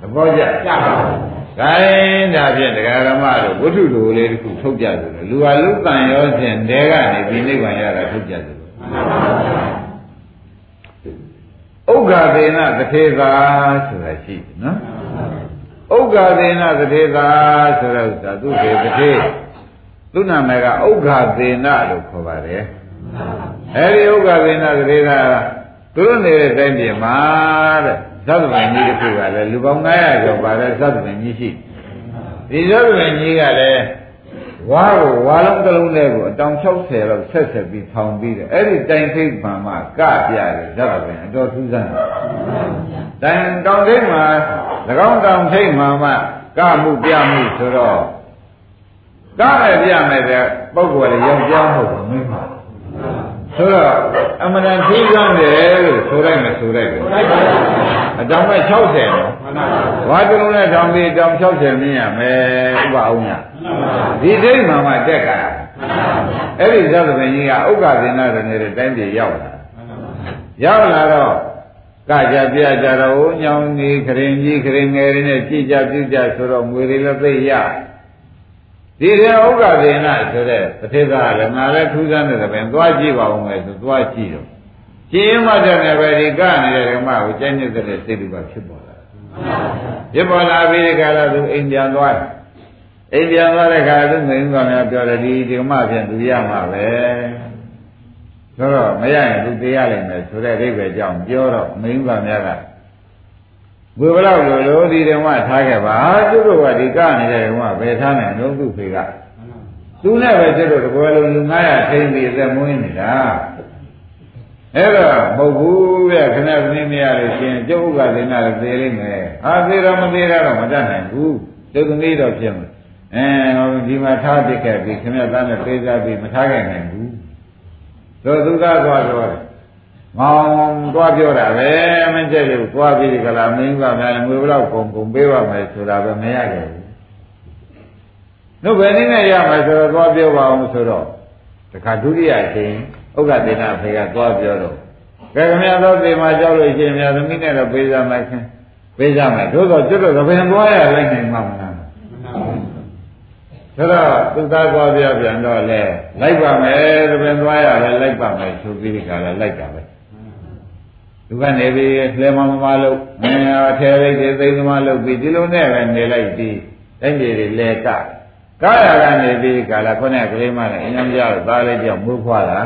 သဘောကျကြပါဘူး ခိုင်းဒါဖြင့်တရားဓမ္မတို့ဝိထုတို့လေးတစ်ခုထုတ်ပြတယ်လူဟာလူတန်ရောဖြင့်တဲကနေဒီနိဗ္ဗာန်ရတာထုတ်ပြတယ်ဥက္ခဒေနသထေသာဆိုတာရှိတယ်နော်ဥက္ခဒေနသထေသာဆိုတဲ့ဥစ္စာသူခေသထေသူနာမည်ကဥက္ခဒေနလို့ခေါ်ပါတယ်အဲဒီဥက္ခဒေနသထေသာသူတို့နေတဲ့တိုင်းပြည်မှာတဲ့ သတ္တဗံကြီးတစ်ခုကလည်းလူပေါင်း900ကျော်ပါတဲ့သတ္တဗံကြီးရှိဒီသတ္တဗံကြီးကလည်းဝါကိုဝါလုံးတစ်လုံးလေးကိုအတောင်60လောက်ဆက်ဆက်ပြီးထောင်ပြီးတယ်အဲ့ဒီတိုင်ထိပ်မှမှကပြတယ်သတ္တဗံအတော်ထူးဆန်းတယ်တိုင်တောင်ထိပ်မှာ၎င်းတောင်ထိပ်မှမှကမှုပြမှုဆိုတော့ကလည်းပြမယ်တဲ့ပုံပေါ်လေယောက်ျားမဟုတ်ဘူးမင်းပါဆိုတော့အမှန်တန်ထီးဆန်းတယ်လို့ဆိုလိုက်မယ်ဆိုလိုက်တယ် အတောင်မဲ့60နော်ဝါတလုံးနဲ့တောင်ပြီးတောင်60မြင်ရမယ်ဥပအောင်ညဒီဒိဋ္ဌိမှာမှတက်ကြအဲ့ဒီသဗ္ဗပင်ကြီးကဥက္ကသင်္နာရနေတဲ့တိုင်းပြည်ရောက်လာရောက်လာတော့ကကြပြကြတော့ညောင်ကြီးခရင်ကြီးခရင်ငယ်တွေနဲ့ကြည်ကြပြုကြဆိုတော့ငွေတွေလည်းသိရဒီတဲ့ဥက္ကဒေနဆိုတဲ့တစ်ထေသာလည်းငါလည်းထူးဆန်းတဲ့ပင်သွားကြည့်ပါဦးမယ်ဆိုသွားကြည့်တော့ ကြည့်ရင်မှတည်းပဲဒီကနေတဲ့ဓမ္မကိုကျင့်နေတဲ့စိတ်တွေပါဖြစ်ပေါ်လာဖြစ်ပေါ်လာပြီးဒီကလာသူအိမ်ပြန်သွားတယ်အိမ်ပြန်သွားတဲ့ခါသူမိန်းကများပြောတယ်ဒီဓမ္မဖြင့်သူရမှာပဲဆိုတော့မရရင်သူတရားလိမ့်မယ်ဆိုတဲ့အိဗယ်ကြောင့်ပြောတော့မိန်းကများကဝေဘလောက်လိုလိုဒီဓမ္မထားခဲ့ပါသူတို့ကဒီကနေတဲ့ဓမ္မဘယ်ထားနိုင်လို့သူ့ဖေကသူနဲ့ပဲသူတို့တကွယ်လုံးလူ900ထိန်းပြီးသက်မွေးနေတာ အဲ့တော့မဟုတ်ဘူးဗျခဏခဏမရလို့ရှင်ကျုပ်ဥက္ကသေနာလည်းသေလိမ့်မယ်ဟာသေတော့မသေတော့မတတ်နိုင်ဘူးသူသမီးတော့ဖြစ်မယ်အဲဒီမှာထားပစ်ခဲ့ပြီခင်ဗျသားနဲ့ပေးစားပြီးမထားခဲ့နိုင်ဘူးသို့သူကသွားတော့မောင်သွားပြောတာပဲမကြည့်လို့သွားပြီးဒီကလာမင်းကများငွေဘလောက်ကုန်ကုန်ပေးပါမယ်ဆိုတာပဲမရခဲ့ဘူးတို့ဘယ်နည်းနဲ့ရမယ်ဆိုတော့သွားပြောပါအောင်ဆိုတော့တခါဒုတိယအချိန် ဥက္ကဒေနာဖေကသွားပြောတော့ကဲခင်ဗျားတို့ဒီမှာကြောက်လို့ရှိရင်များသမီးနဲ့တော့ပေးစားမယ်ခင်ပေးစားမယ်သို့တော့ကျွတ်တော့ဘယ်သွားရလိုက်နိုင်မှာမလားဒါတော့သူသားသွားပြပြန်တော့လေလိုက်ပါမယ်တပင်သွားရလဲလိုက်ပါမယ်ဆိုပြီးဒီကလည်းလိုက်တာပဲသူကနေပြီးလဲမမမလို့မင်းအထဲလိုက်တွေသိသမားလုပ်ပြီးဒီလိုနဲ့ပဲနေလိုက်ပြီးတိုင်းပြည်တွေလဲကကားရကနေပြီးဒီကလာခုနကကလေးမလည်းအင်းညံကြတော့သားလေးကြောင့်မွေးဖွားလာ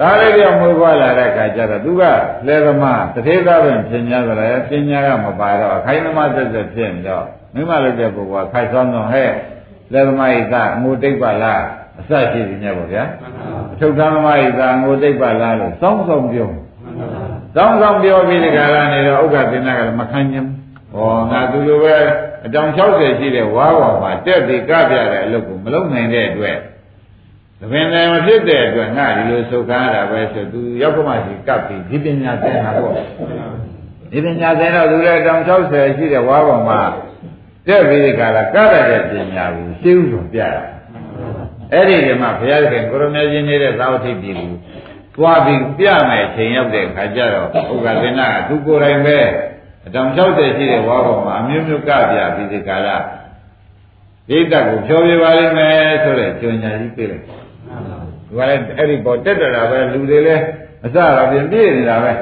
သားလေးကြောင့်မွေးဖွားလာတဲ့အခါကျတော့သူကလဲသမားတထေသားပင်ပြင်냐ဆိုလည်းပညာကမပါတော့အခိုင်သမားသက်သက်ဖြစ်နေတော့မိမလုပ်တဲ့ပုဂ္ဂိုလ်ကခိုက်ဆောင်တော့ဟဲ့လက်သမားဤကအငိုတိတ်ပါလားအစရှိနေကြပါဗျာအထုပ်သမားဤကအငိုတိတ်ပါလားလို့စောင်းစောင်းပြောစောင်းစောင်းပြောပြီးဒီကရနေတော့ဥက္ကသင်္နာကလည်းမခံညင်ဟောငါသူလိုပဲအတောင်60ရှိတဲ့ဝါးပေါ်မှာတက်ပြီးကပြတဲ့အလုပ်ကိုမလုပ်နိုင်တဲ့အတွက် သဘင်လည်းမဖြစ်တဲ့အတွက်ငါဒီလိုဆုတ်ကားတာပဲဆိုသူရောက်ကမှစီကပ်ပြီးဒီပညာသင်တာပေါ့ဒီပညာသင်တော့သူလည်းအတောင်60ရှိတဲ့ဝါးပေါ်မှာတက်ပြီးဒီကလာကရတဲ့ပညာကိုရှင်းဥစွာပြတာအဲ့ဒီကမှဘုရားသခင်ကိုရမေရှင်နေတဲ့သာဝတိပြည်ကိုသွားပြီးပြမယ်ချိန်ရောက်တဲ့ခါကျတော့ဥက္ကသင်္နာကသူကိုယ်တိုင်ပဲအတောင်60ရှိတဲ့ဝါပေါ်မှာအမျိုးမျိုးကပြပြီးဒီကလာဒိဋ္ဌကိုဖြောပြပါလိမ့်မယ်ဆိုတဲ့ကြွညာကြီးပြေးလိုက် သူကလည်းအဲ့ဒီပေါ်တက်တာပဲလူတွေလည်းအစတော့ပြင်ပြည့်နေတာပဲ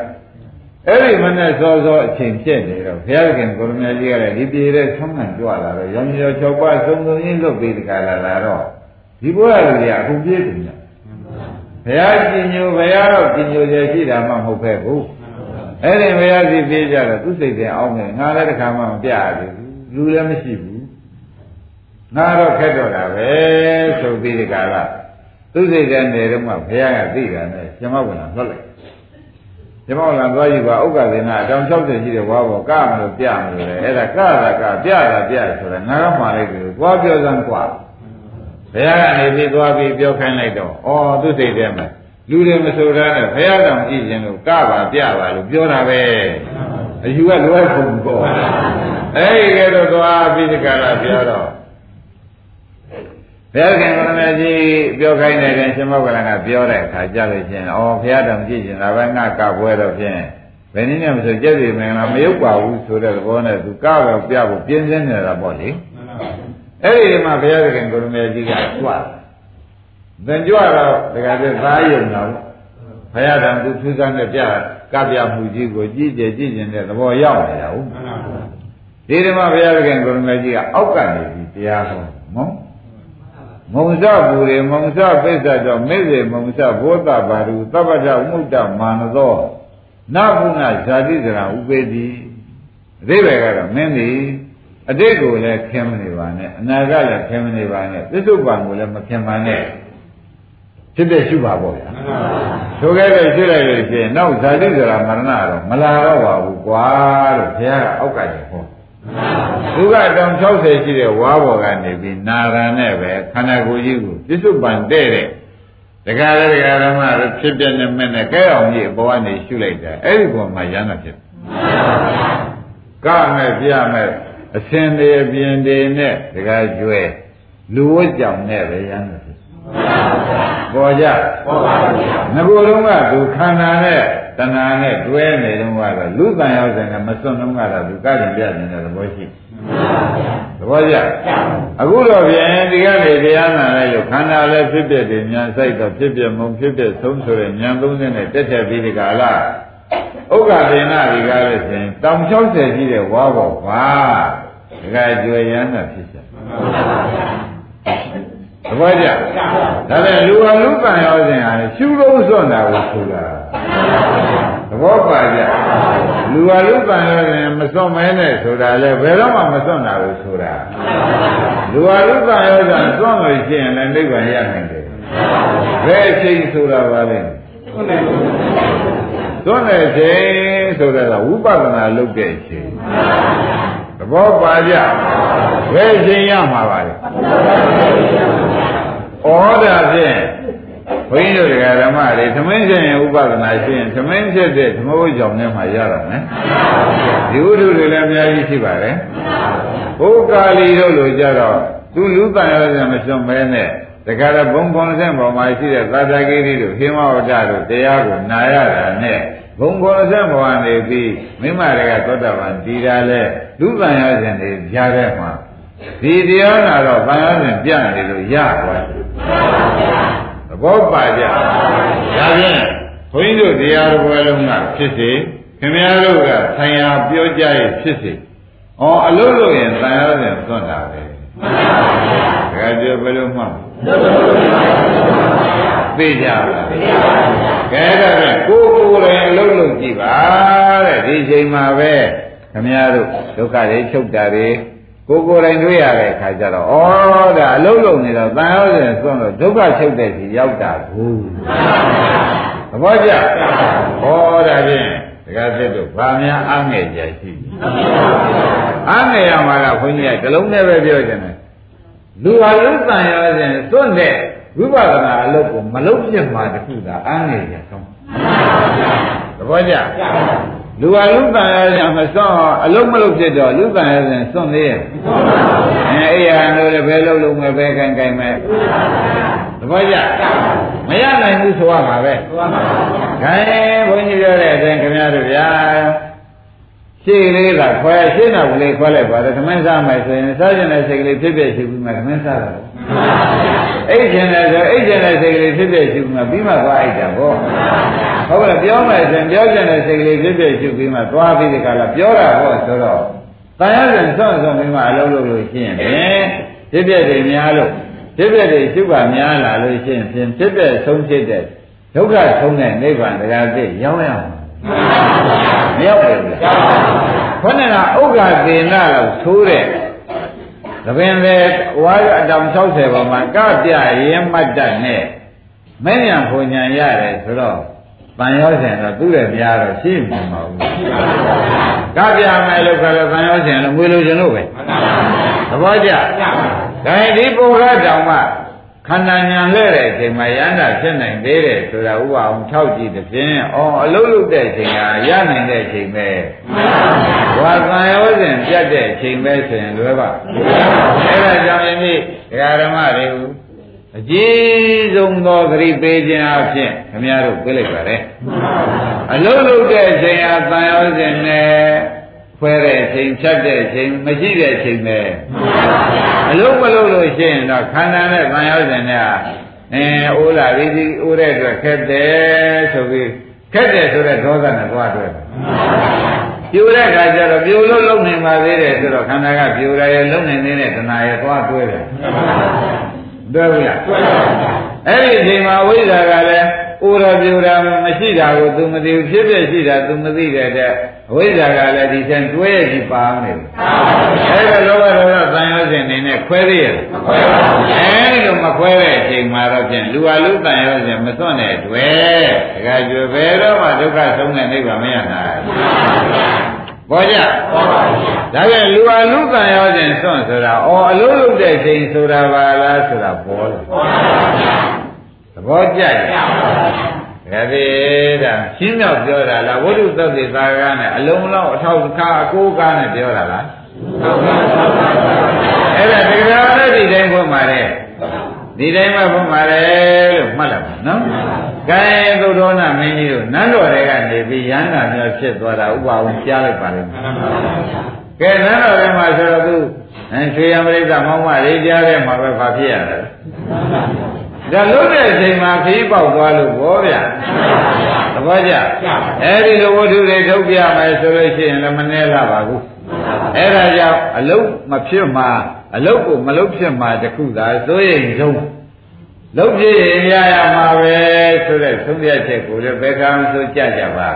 အဲ့ဒီမနဲ့စောစောအချိန်ဖြစ်နေတော့ဘုရားခင်ကိုရမကြီးကလည်းဒီပြေတဲ့ဆုံးခံကြွလာတော့ရောင်ရော၆ပါးသုံးသုံးရင်းလုပ်ပြီးဒီကလာလာတော့ဒီဘုရားလူတွေကအခုပြေးတယ်ညဘုရားကျင်ညိုဘုရားတော့ကျင်ညိုစေရှိတာမှမဟုတ်ပဲဘူးအဲ့ဒီဘုရားစီပြေးကြတော့သူစိတ်ထဲအောင်းနေငါလည်းတခါမှမပြရဘူးလူလည်းမရှိဘူးငါတော့ခက်တော့တာပဲဆိုပြီးဒီကလာ သူစိတ်ထဲနေတော့မှဘုရားကသိတာနဲ့ဇမောက်ဝင်လာလွတ်လိုက်ဇမောက်လာသွားယူပါဥက္ကသေနာအတောင်60ရှိတဲ့ဘွားပေါ်ကမလို့ပြမလို့လေအဲ့ဒါကတာကပြတာပြဆိုတာငါကမှားလိုက်တယ်သွားပြောစမ်းကွာဘုရားကနေပြီးသွားပြီးပြောခိုင်းလိုက်တော့ဩသူစိတ်ထဲမှာလူတွေမဆိုတာနဲ့ဘုရားတော်ကြည့်ရင်တော့ကပါပြပါလို့ပြောတာပဲအယူကလွဲကုန်ပေါ့အဲ့ဒီကတော့သွားပြီးဒီကလာပြောတော့ ဘုရားခင်ဗရမကြီးပြောခိုင်းတဲ့ရှင်မောကလန်ကပြောတဲ့အခါကြလို့ချင်းဩဘုရားတော်ကြည့်ရင်ဒါပဲငါကပွဲတော့ဖြင့်ဘယ်နည်းနဲ့မဆိုကြက်စီမင်္ဂလာမရုပ်ပါဘူးဆိုတဲ့သဘောနဲ့သူကပဲပြဖို့ပြင်းစင်းနေတာပေါ့လေအဲ့ဒီမှာဘုရားခင်ကိုရမေကြီးကကြွသင်ကြွတော့တခါတည်းသားယုံတော့ဘုရားတော်သူထူးဆန်းတဲ့ပြကပြမှုကြီးကိုကြည့်ကြကြည့်ကျင်တဲ့သဘောရောက်နေတာဟုတ်ဒီဓမ္မဘုရားခင်ကိုရမေကြီးကအောက်ကနေပြီးတရားဟောမဟုတ် မုံစပူရေမုံစပိစ္ဆတော့မေဇေမုံစဘောတဘာရုသဗ္ဗတဥမှုတ္တမာနသောနဘုနာဇာတိစရာဥပေတိအသေးပဲကတော့မင်းဒီအတိတ်ကိုလည်းခင်မနေပါနဲ့အနာကလည်းခင်မနေပါနဲ့သစ္စုပ္ပံကိုလည်းမခင်ပါနဲ့ဖြစ်တဲ့ရှုပါပေါ့ဗျာဆိုခဲ့တဲ့ရှုလိုက်လို့ရှိရင်နောက်ဇာတိစရာမရဏတော့မလာတော့ပါဘူးကွာလို့ဘုရားကအောက်ကနေဟော သူကတောင်60ရှိတဲ့ဝါဘော်ကနေပြီးနာရန်နဲ့ပဲခန္ဓာကိုယ်ကြီးကိုပြစ္ဆုတ်ပန်တဲ့တဲ့ဒကာလည်းဒကာဓမ္မလည်းဖြစ်ပြနေမဲ့နဲ့ကဲအောင်ကြီးအပေါ်ကနေရှုလိုက်တာအဲ့ဒီပေါ်မှာရမ်းတာဖြစ်ကမဲ့ပြမဲ့အစင်တွေအပြင်တွေနဲ့ဒကာကျွဲလူဝတ်ကြောင်နဲ့ပဲရမ်းတာဖြစ်ပေါ်ကြပေါ်ပါဘူးငကိုယ်လုံးကသူခန္ဓာနဲ့ တဏှာနဲ့တွဲနေတော့ကတော့လူတန်ရောက်တဲ့ကမစွန့်တော့ကတော့သူကကြင်ပြနေတဲ့သဘောရှိသဘောကျအခုတော့ပြန်ဒီကနေတရားနာလိုက်လို့ခန္ဓာလည်းဖြစ်ဖြစ်တယ်ညာဆိုင်တော့ဖြစ်ဖြစ်မုံဖြစ်ဖြစ်ဆုံးဆိုတဲ့ညာသုံးနဲ့တက်တက်ပြီးဒီကလာဥက္ကဒေနာဒီကားလို့ဆိုရင်တောင်60ရှိတဲ့ဝါဘောပါဒီကကျွေရမ်းတာဖြစ်ချက်သဘောကျဒါနဲ့လူဟာလူကံရောစဉ်ဟာရှုလို့စွန့်တာကိုဆိုတာ သဘောပါကြလူဟာလူကံရောစဉ်မစွန့်မဲနဲ့ဆိုတာလေဘယ်တော့မှမစွန့်တာကိုဆိုတာလူဟာလူကံရောစဉ်စွန့်လို့ရှိရင်လည်းနိဗ္ဗာန်ရနိုင်တယ်ဘယ်အချိန်ဆိုတာပါလဲစွန့်တဲ့အချိန်ဆိုတာကဝိပဿနာလုပ်တဲ့အချိန်သဘောပါကြဘယ်အချိန်ရမှာပါလဲဩဒါဖြင့် ဘုန်းကြီးတို့ဓမ္မတွေသမင်းရှင်ဥပဒနာရှိရင်သမင်းဖြစ်တဲ့သမုဒ္ကြောင့်နဲ့မှရတော့မယ်ဒီဝိထုတွေလည်းအများကြီးရှိပါတယ်ဘုကာလီတို့လိုကြတော့သူလူတန်ရောစံမစွန့်မဲနဲ့တခါတော့ဘုံဘုံဆင့်ပေါ်မှာရှိတဲ့သာသကိရိတို့ဟိမဝဒ္ဒတို့တရားကိုနာရတာနဲ့ဘုံဘုံဆင့်ပေါ်ကနေပြီးမိမတွေကသောတာပန်တည်တာလဲလူတန်ရောစံတွေကြားထဲမှာဒီတရားနာတော့ဘာသာပြန်ပြနေလို့ရသွားတယ်သ ဘောပါကြဒါဖြင့်ဘုန်းကြီးတို့တရားတော်ဘယ်လုံးကဖြစ်စေခင်ဗျားတို့ကဆံရပြောကြရဖြစ်စေဩအလုံးလို့ရင်ဆံရပြန်သွတ်တာပဲမှန်ပါဗျာဒါကြဘယ်လိုမှမသိကြပါလားသိပါပါကဲဒါဖြင့်ကိုယ်ကိုယ်လည်းအလုံးလုံးကြည့်ပါတဲ့ဒီချိန်မှာပဲခင်ဗျားတို့ဒုက္ခတွေချုပ်တာတွေ ကိုကိုယ်တိုင်တွေ့ရတဲ့အခါကျတော့ဩဒါအလုံးလုံးနေတော့တန်ရောစဉ်စွန့်လို့ဒုက္ခချုပ်တဲ့စီရောက်တာဘူးသဘောကျဟောဒါဖြင့်ဒကာဖြစ်တို့ဗာများအားငယ်ကြရှိအားငယ်ရမှာကခွန်ကြီးကဒီလုံးနဲ့ပဲပြောကြတယ်လူဟာလူတန်ရောစဉ်စွန့်တဲ့ဝိပဿနာအလုပ်ကိုမလုပ်ပြစ်မှာတခုသာအားငယ်ကြဆုံးသဘောကျ လူဟာလူတန်ရရင်မစွန့်အလုံးမလုံးဖြစ်တော့လူတန်ရရင်စွန့်သေးရဲ့အဲအဲ့ရလို့လည်းဘယ်လုံးလုံးပဲဘယ်ခိုင်ခိုင်မဲ့သဘောကျမရနိုင်ဘူးဆိုရမှာပဲခိုင်ဘုန်းကြီးပြောတဲ့အတိုင်းခင်ဗျားတို့ဗျာ ရှေ့လေးကခွဲရှင်းတော့ကလေးခွဲလိုက်ပါတယ်ခမင်းစားမယ်ဆိုရင်စားကျင်တဲ့စိတ်ကလေးဖြစ်ဖြစ်ရှိပြီးမှခမင်းစားတယ်အိတ်ကျင်တယ်ဆိုအိတ်ကျင်တဲ့စိတ်ကလေးဖြစ်ဖြစ်ရှိပြီးမှပြီးမှသွားအိတ်တာပေါ့ဟုတ်ကဲ့ပြောမယ်ဆိုရင်ပြောကျင်တဲ့စိတ်ကလေးဖြစ်ဖြစ်ရှိပြီးမှသွားပြီးဒီကလာပြောတာပေါ့ဆိုတော့တန်ရစဉ်ဆွန့်ဆွန့်ပြီးမှအလုပ်လုပ်လို့ရှိရင်ဖြင့်ဖြစ်ဖြစ်တွေများလို့ဖြစ်ဖြစ်တွေရှုပ်ကများလာလို့ရှိရင်ဖြင့်ဖြစ်ဖြစ်ဆုံးဖြစ်တဲ့ဒုက္ခဆုံးတဲ့နိဗ္ဗာန်တရားသိရောက်ရမှာ မရောက်ဘူးလားခေါင်းကဥက္ကသေနလို့သိုးတဲ့သဘင်လေဝါရအတောင်60ပေါ်မှာကပြရင်မတ်တတ်နဲ့မင်းညာဖွညာရတယ်ဆိုတော့ပန်ရောစဉ်တော့သူ့ရဲ့များတော့ရှိမှာမဟုတ်ဘူးကပြမယ်လို့ခေါ်လို့ပန်ရောစဉ်လို့ငွေလိုချင်လို့ပဲသဘောကျဒါရင်ဒီပုဂ္ဂိုလ်တောင်မှ ခန္ဓာညာလဲတဲ့အချိန်မှာရဟန္တာဖြစ်နိုင်သေးတယ်ဆိုတာဥပအောင်ထောက်ကြည့်တဲ့ဖြင့်အော်အလုံးလုံးတဲ့အချိန်ကရနိုင်တဲ့အချိန်ပဲဝါသံယောဇဉ်ပြတ်တဲ့အချိန်ပဲဆိုရင်လွယ်ပါအဲ့ဒါကြောင့်ယနေ့ဒကာဓမ္မတွေကိုအကြီးဆုံးသောဂရိပေးခြင်းအဖြစ်ခင်ဗျားတို့ပြေးလိုက်ပါလေအလုံးလုံးတဲ့အချိန်ဟာသံယောဇဉ်နဲ့ ဖွဲတဲ့အချိန်ဖြတ်တဲ့အချိန်မရှိတဲ့အချိန်ပဲအလုံးမလုံးလို့ရှိရင်တော့ခန္ဓာနဲ့ခံရောက်တဲ့နဲ့အဲအိုးလာပြီးဒီအိုးတဲ့အတွက်ခက်တယ်ဆိုပြီးခက်တယ်ဆိုတဲ့ဒေါသနဲ့သွားတွေ့တယ်ပြိုတဲ့ခါကျတော့ပြိုလို့လုံနေပါသေးတယ်ဆိုတော့ခန္ဓာကပြိုရရဲ့လုံနေနေတဲ့တဏှာရဲ့သွားတွေ့တယ်တွေ့ဘူးလားအဲ့ဒီအချိန်မှာဝိဇ္ဇာကလည်း ဥရပြူတာမရှိတာကို तू မသိဘူးဖြစ်ဖြစ်ရှိတာ तू မသိတဲ့တဲ့အဝိဇ္ဇာကလည်းဒီဆန်တွဲရစီပါနေတယ်အဲ့ဒါလောဘဒေါသသံယောဇဉ်နေနဲ့ခွဲသေးရမခွဲပါဘူးအဲ့လိုမခွဲတဲ့အချိန်မှာတော့ဖြင့်လူဟာလူသံယောဇဉ်မစွန့်တဲ့တွေ့တခါကျွယ်ဘယ်တော့မှဒုက္ခဆုံးတဲ့နိဗ္ဗာန်မရနိုင်ပေါ်ကြပေါ်ပါဘူးဒါပြန်လူဟာလူကံရောခြင်းစွန့်ဆိုတာအော်အလုံးလုံးတဲ့ချိန်ဆိုတာပါလားဆိုတာပေါ်တယ်ပေါ်ပါဘူး သဘောကျကြဒါပေဒါရှင်းမြောက်ပြောတာလားဝိတုသုတ်တိသာကနဲ့အလုံးလုံးအထောက်ခါအကိုးကားနဲ့ပြောတာလားအဲ့ဒါဒီကရာလည်းဒီတိုင်းဖွင့်ပါလေဒီတိုင်းမှဖွင့်ပါလေလို့မှတ်လိုက်ပါနော်ကဲသုဒ္ဓောနာမင်းကြီးတို့နန်းတော်တွေကနေပြီးရဟန္တာမျိုးဖြစ်သွားတာဥပအောင်ကြားလိုက်ပါလိမ့်မယ်ကဲနန်းတော်တွေမှာဆိုတော့သူအဲရွှေရမရိကမောင်းမလေးကြားထဲမှာပဲဘာဖြစ်ရလဲ ဒါလုံးတဲ့အချိန်မှာခီးပေါက်သွားလို့ဘောဗျာသဘောကျအဲ့ဒီလိုဝတ္ထုတွေထုတ်ပြမယ်ဆိုလို့ရှိရင်လည်းမနှဲလာပါဘူးအဲ့ဒါကြောင့်အလုတ်မဖြစ်မှာအလုတ်ကိုမလုတ်ဖြစ်မှာတခုသာစိုးရိမ်ဆုံးလုတ်ဖြစ်ရင်ရရမှာပဲဆိုတဲ့သုံးပြချက်ကိုလည်းဘယ်ကံဆိုကြကြပါ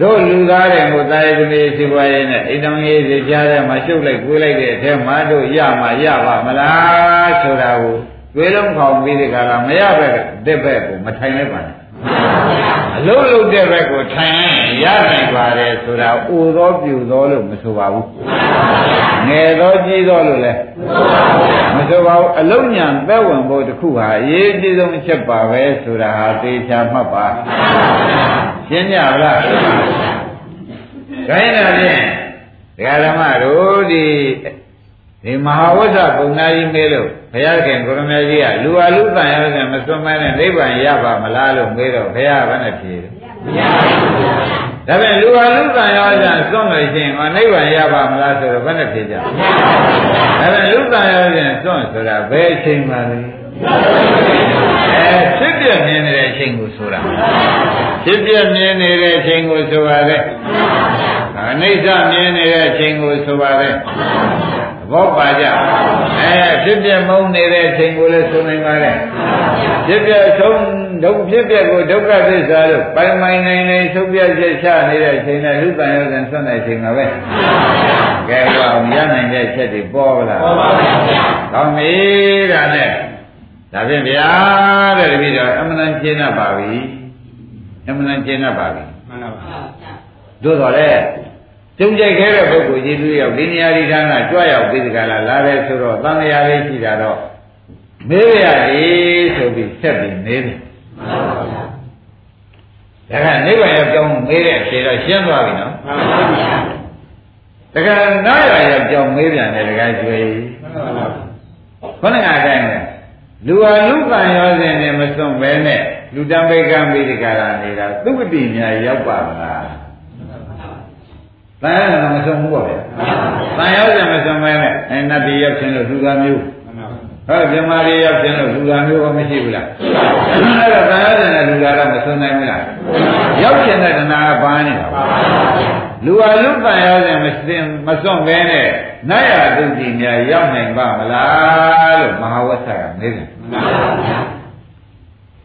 တို့လူသားတွေကိုတာယသမီးရှိပွားရေးနဲ့အိမ်တော်ကြီးစီကြားထဲမှာရှုပ်လိုက်ကိုယ်လိုက်တဲ့အထက်မှာတို့ရမှာရပါမလားဆိုတာကို သွေးလုံးခေါင်ပြီးဒီကလာမရပဲတဲ့ဘက်ကိုမထိုင်လိုက်ပါနဲ့အလုံးလုံးတဲ့ဘက်ကိုထိုင်ရင်ရနိုင်ပါတယ်ဆိုတာအိုသောပြူသောလို့မဆိုပါဘူးငယ်သောကြီးသောလို့လည်းမဆိုပါဘူးအလုံးညာသက်ဝင်ဖို့တခုဟာအရေးကြီးဆုံးအချက်ပါပဲဆိုတာဟာသေချာမှတ်ပါရှင်းကြပါလားခိုင်းတာဖြင့်ဒကာဓမ္မတို့ဒီ ဒီမဟာဝိဇ္ဇပုံနာကြီးမေးလို့ဘုရားခင်ကိုရမကြီးကလူအလူတန်ရောနဲ့မစွန့်မနဲ့နိဗ္ဗာန်ရပါမလားလို့မေးတော့ဘုရားကလည်းဖြေတယ်မရပါဘူးဒါပြန်လူဟာလူတန်ရောကြစွန့်လို့ရှိရင်ဟောနိဗ္ဗာန်ရပါမလားဆိုတော့ဘယ်နဲ့ဖြေကြဒါပြန်လူတန်ရောကြစွန့်ဆိုတာဘယ်အချိန်မှလဲအဲဖြစ်ပြမြင်နေတဲ့အချိန်ကိုဆိုတာဖြစ်ပြမြင်နေတဲ့အချိန်ကိုဆိုပါလေအနိစ္စမြင်နေတဲ့အချိန်ကိုဆိုပါလေ ဘောပါကြအဲဖြစ်ပြမုန်းနေတဲ့အချိန်ကိုလည်းဆိုနိုင်ပါလေဖြစ်ပြဆုံးဒုက္ခဖြစ်ပြကိုဒုက္ခသစ္စာလို့ပိုင်ပိုင်နိုင်နိုင်ဆုံးပြချက်ချနေတဲ့အချိန်နဲ့လူတန်ရောစဉ်ဆွတ်တဲ့အချိန်ပါပဲကဲတော့ရနိုင်တဲ့ချက်တွေပေါ်လာပေါ်ပါပါကောင်းပြီဒါနဲ့ဒါဖြင့်ဗျာတဲ့တပည့်တော်အမှန်တန်ရှင်းတတ်ပါပြီအမှန်တန်ရှင်းတတ်ပါပြီမှန်ပါပါတို့တော်လေ ကြုံကြိုက်ခဲ့တဲ့ပုဂ္ဂိုလ်ကြီးသူရောက်ဒီနေရာဒီဌာနကြွရောက်ပြီးဒီကလာလာတယ်ဆိုတော့သံဃာလေးရှိတာတော့မေးရတယ်ဆိုပြီးဆက်ပြီးမေးတယ်မှန်ပါဗျာဒါကနိဗ္ဗာန်ရောက်ကြောင်းမေးတဲ့အဖြေတော့ရှင်းသွားပြီနော်မှန်ပါဗျာတကယ်နားရရောက်ကြောင်းမေးပြန်တယ်တကယ်ကျွေးမှန်ပါဗျာခொနကအတိုင်းပဲလူဟာလူကံရောစဉ်နဲ့မစွန့်ပဲနဲ့လူတံပိကံမိဒကရာနေတာသုပတိများရောက်ပါမလား တန်ရမစွန့်ဘူးပေါ့ဗျာတန်ရောက်စဉ်မစွန့်ပဲနဲ့အဲနတ်ပြည်ရောက်ခြင်းလို့လူသားမျိုးဟောမြမတွေရောက်ခြင်းလို့လူသားမျိုးကမရှိဘူးလားအဲ့တော့တန်ရောက်စဉ်နဲ့လူသားတော့မစွန့်နိုင်ဘူးလားရောက်ခြင်းတဲ့တဏှာကဘာနေတာလူဟာလူတန်ရောက်စဉ်မစင်မစွန့်ပဲနဲ့နတ်ရတုတိများရောက်နိုင်ပါမလားလို့မဟာဝဆကမေးတယ်